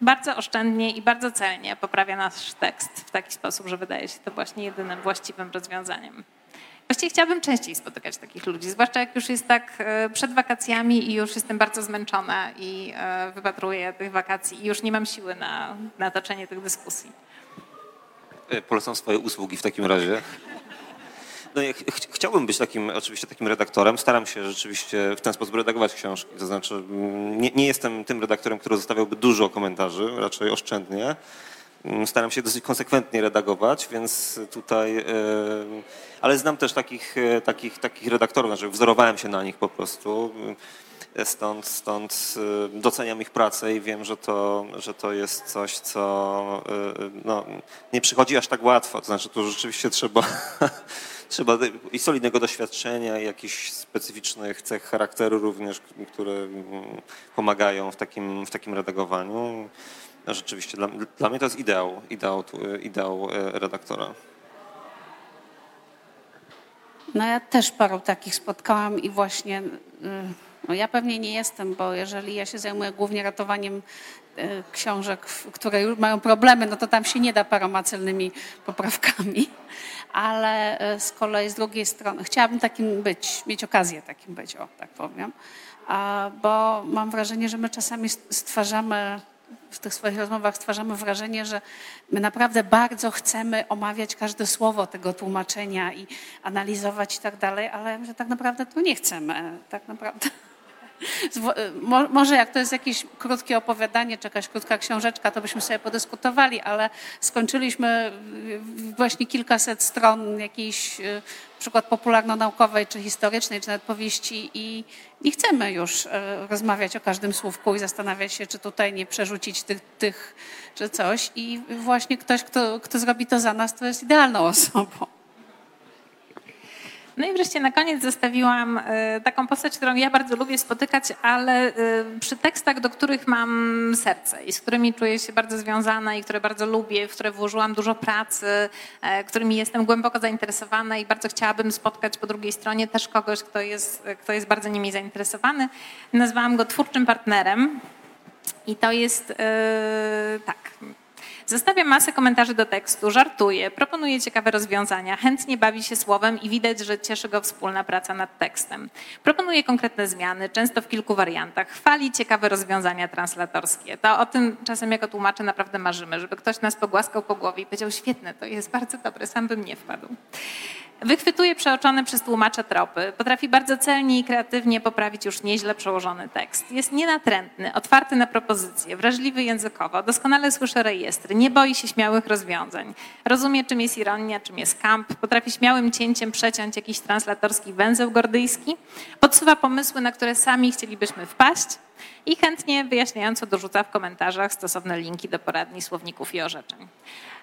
bardzo oszczędnie i bardzo celnie poprawia nasz tekst w taki sposób, że wydaje się to właśnie jedynym właściwym rozwiązaniem. Właściwie chciałabym częściej spotykać takich ludzi, zwłaszcza jak już jest tak e, przed wakacjami i już jestem bardzo zmęczona i e, wypatruję tych wakacji i już nie mam siły na, na toczenie tych dyskusji. E, Polecam swoje usługi w takim razie. No, ja ch- ch- chciałbym być takim, oczywiście takim redaktorem. Staram się rzeczywiście w ten sposób redagować książki. To znaczy, mm, nie, nie jestem tym redaktorem, który zostawiałby dużo komentarzy, raczej oszczędnie. Mm, Staram się dosyć konsekwentnie redagować, więc tutaj. e, Ale znam też takich, e, takich, takich redaktorów, znaczy wzorowałem się na nich po prostu. E, Stąd, stąd doceniam ich pracę i wiem, że to, że to jest coś, co no, nie przychodzi aż tak łatwo. To znaczy, tu rzeczywiście trzeba, trzeba i solidnego doświadczenia, i jakichś specyficznych cech charakteru również, które mm, pomagają w takim, w takim redagowaniu. No, rzeczywiście, dla, dla mnie to jest ideał, ideał, tu- ideał e, redaktora. No ja też paru takich spotkałam i właśnie, y, no ja pewnie nie jestem, bo jeżeli ja się zajmuję głównie ratowaniem y, książek, które już mają problemy, no to tam się nie da paroma celnymi poprawkami. Ale z kolei z drugiej strony chciałabym takim być, mieć okazję takim być, o tak powiem. Bo mam wrażenie, że my czasami stwarzamy w tych swoich rozmowach stwarzamy wrażenie, że my naprawdę bardzo chcemy omawiać każde słowo tego tłumaczenia i analizować i tak dalej, ale że tak naprawdę to nie chcemy. Tak naprawdę. Może jak to jest jakieś krótkie opowiadanie, czy jakaś krótka książeczka, to byśmy sobie podyskutowali, ale skończyliśmy właśnie kilkaset stron jakiejś y, przykład popularno-naukowej, czy historycznej, czy nawet powieści i nie chcemy już y, rozmawiać o każdym słówku i zastanawiać się, czy tutaj nie przerzucić tych, tych czy coś. I właśnie ktoś, kto, kto zrobi to za nas, to jest idealną osobą. No i wreszcie na koniec zostawiłam e, taką postać, którą ja bardzo lubię spotykać, ale e, przy tekstach, do których mam serce i z którymi czuję się bardzo związana i które bardzo lubię, w które włożyłam dużo pracy, e, którymi jestem głęboko zainteresowana i bardzo chciałabym spotkać po drugiej stronie też kogoś, kto jest, kto jest bardzo nimi zainteresowany. Nazwałam go twórczym partnerem. I to jest tak. Zostawia masę komentarzy do tekstu, żartuje, proponuje ciekawe rozwiązania, chętnie bawi się słowem i widać, że cieszy go wspólna praca nad tekstem. Proponuje konkretne zmiany, często w kilku wariantach, chwali ciekawe rozwiązania translatorskie. To o tym czasem jako tłumacze naprawdę marzymy, żeby ktoś nas pogłaskał po głowie i powiedział świetne, to jest bardzo dobre, sam bym nie wpadł. Wychwytuje przeoczone przez tłumacza tropy, potrafi bardzo celnie i kreatywnie poprawić już nieźle przełożony tekst. Jest nienatrętny, otwarty na propozycje, wrażliwy językowo, doskonale słyszy rejestry, nie boi się śmiałych rozwiązań. Rozumie, czym jest ironia, czym jest kamp, potrafi śmiałym cięciem przeciąć jakiś translatorski węzeł gordyjski, podsuwa pomysły, na które sami chcielibyśmy wpaść i chętnie wyjaśniająco dorzuca w komentarzach stosowne linki do poradni, słowników i orzeczeń.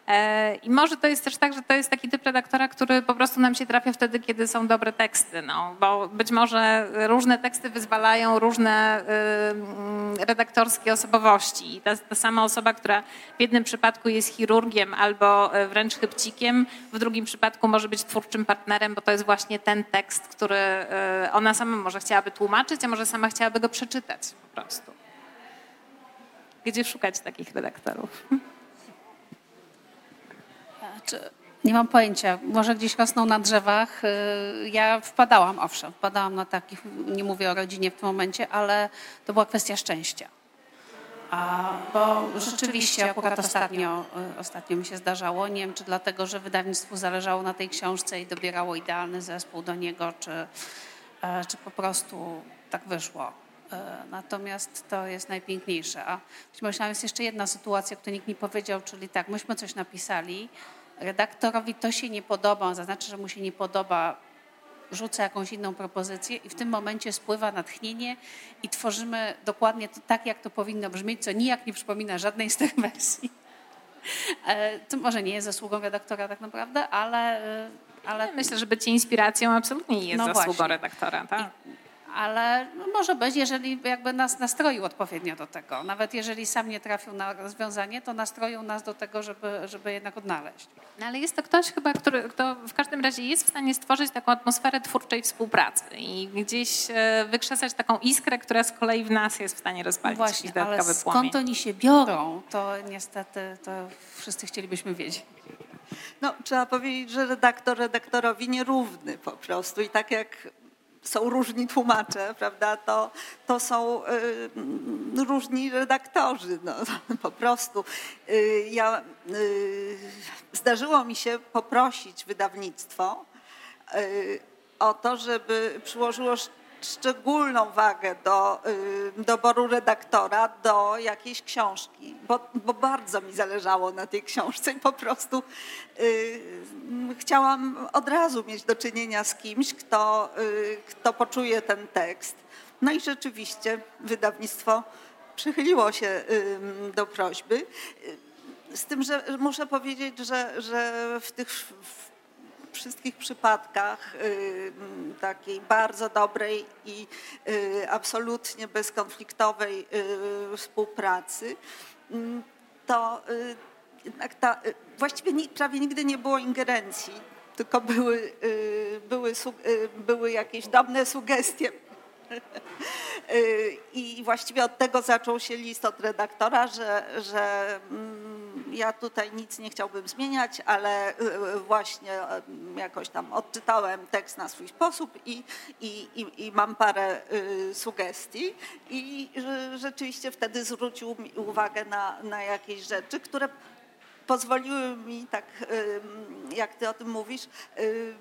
E, I może to jest też tak, że to jest taki typ redaktora, który po prostu nam się trafia wtedy, kiedy są dobre teksty, no, bo być może różne teksty wyzwalają różne y, redaktorskie osobowości. I ta, ta sama osoba, która w jednym przypadku jest chirurgiem albo e, wręcz chybcikiem, w drugim przypadku może być twórczym partnerem, bo to jest właśnie ten tekst, który y, ona sama może chciałaby tłumaczyć, a może sama chciałaby go przeczytać po prostu. Gdzie szukać takich redaktorów? Czy, nie mam pojęcia, może gdzieś rosną na drzewach. Y, Ja wpadałam, owszem, wpadałam na takich, nie mówię o rodzinie w tym momencie, ale to była kwestia szczęścia. A, bo rzeczywiście akurat ostatnio, y, ostatnio mi się zdarzało, nie wiem czy dlatego, że wydawnictwu zależało na tej książce i dobierało idealny zespół do niego, czy, e, czy po prostu tak wyszło. E, Natomiast to jest najpiękniejsze. A być może jest jeszcze jedna sytuacja, której nikt nie powiedział, czyli tak, myśmy coś napisali, redaktorowi to się nie podoba, on zaznaczy, że mu się nie podoba, rzuca jakąś inną propozycję i w tym momencie spływa natchnienie i tworzymy dokładnie to tak, jak to powinno brzmieć, co nijak nie przypomina żadnej z tych wersji. E, To może nie jest zasługą redaktora tak naprawdę, ale, e, ale Myślę, że bycie inspiracją absolutnie nie jest No zasługą właśnie. redaktora. Tak? Ale no może być, jeżeli jakby nas nastroił odpowiednio do tego. Nawet jeżeli sam nie trafił na rozwiązanie, to nastroił nas do tego, żeby, żeby jednak odnaleźć. No, ale jest to ktoś chyba, który, kto w każdym razie jest w stanie stworzyć taką atmosferę twórczej współpracy i gdzieś e, wykrzesać taką iskrę, która z kolei w nas jest w stanie rozpalić Właśnie, jakiś ale dodatkowy płomień. skąd oni się biorą, to niestety to wszyscy chcielibyśmy wiedzieć. No, trzeba powiedzieć, że redaktor redaktorowi nierówny po prostu. I tak jak są różni tłumacze, prawda, to, to są y, mm, różni redaktorzy, no, po prostu. Y, ja, y, zdarzyło mi się poprosić wydawnictwo y, o to, żeby przyłożyło szczególną wagę do y, doboru redaktora do jakiejś książki, bo, bo bardzo mi zależało na tej książce i po prostu y, chciałam od razu mieć do czynienia z kimś, kto, y, kto poczuje ten tekst. No i rzeczywiście wydawnictwo przychyliło się ym, do prośby. Y, Z tym, że muszę powiedzieć, że, że w tych w wszystkich przypadkach y, takiej bardzo dobrej i y, absolutnie bezkonfliktowej y, współpracy, mm, to jednak ta, właściwie prawie nigdy nie było ingerencji, tylko były, były, były jakieś drobne sugestie. I właściwie od tego zaczął się list od redaktora, że, że mm, ja tutaj nic nie chciałbym zmieniać, ale y, właśnie y, jakoś tam odczytałem tekst na swój sposób i, i, i, i mam parę y, sugestii. I że rzeczywiście wtedy zwrócił mi uwagę na, na jakieś rzeczy, które pozwoliły mi, tak jak ty o tym mówisz, y,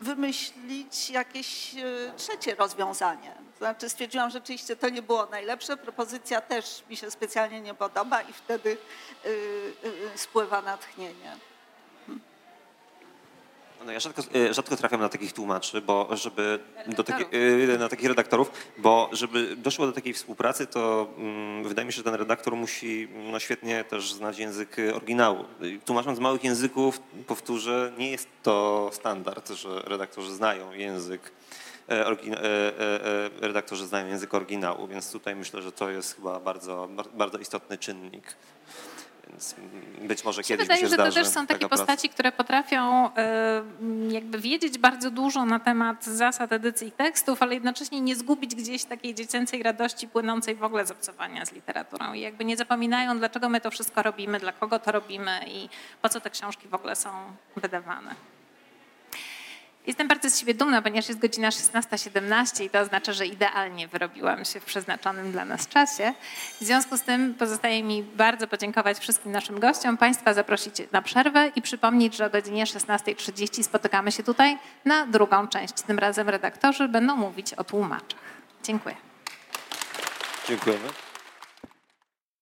wymyślić jakieś y, trzecie rozwiązanie. Znaczy stwierdziłam, że rzeczywiście to nie było najlepsze, propozycja też mi się specjalnie nie podoba i wtedy y, y, spływa natchnienie. No ja rzadko, e, rzadko trafiam na takich tłumaczy, bo żeby do taki, e, na takich redaktorów, bo żeby doszło do takiej współpracy, to mm, wydaje mi się, że ten redaktor musi no, świetnie też znać język oryginału. I Tłumacząc z małych języków, powtórzę, nie jest to standard, że redaktorzy znają język e, e, e, redaktorzy znają język oryginału, więc tutaj myślę, że to jest chyba bardzo, bar- bardzo istotny czynnik. Więc być może kiedyś wydaje, mi się że to też są takie praca. postaci, które potrafią jakby wiedzieć bardzo dużo na temat zasad edycji tekstów, ale jednocześnie nie zgubić gdzieś takiej dziecięcej radości płynącej w ogóle z obcowania z literaturą. I jakby nie zapominają, dlaczego my to wszystko robimy, dla kogo to robimy i po co te książki w ogóle są wydawane. Jestem bardzo z siebie dumna, ponieważ jest godzina 16.17 i to oznacza, że idealnie wyrobiłam się w przeznaczonym dla nas czasie. W związku z tym pozostaje mi bardzo podziękować wszystkim naszym gościom, Państwa zaprosić na przerwę i przypomnieć, że o godzinie 16.30 spotykamy się tutaj na drugą część. Tym razem redaktorzy będą mówić o tłumaczach. Dziękuję. Dziękujemy.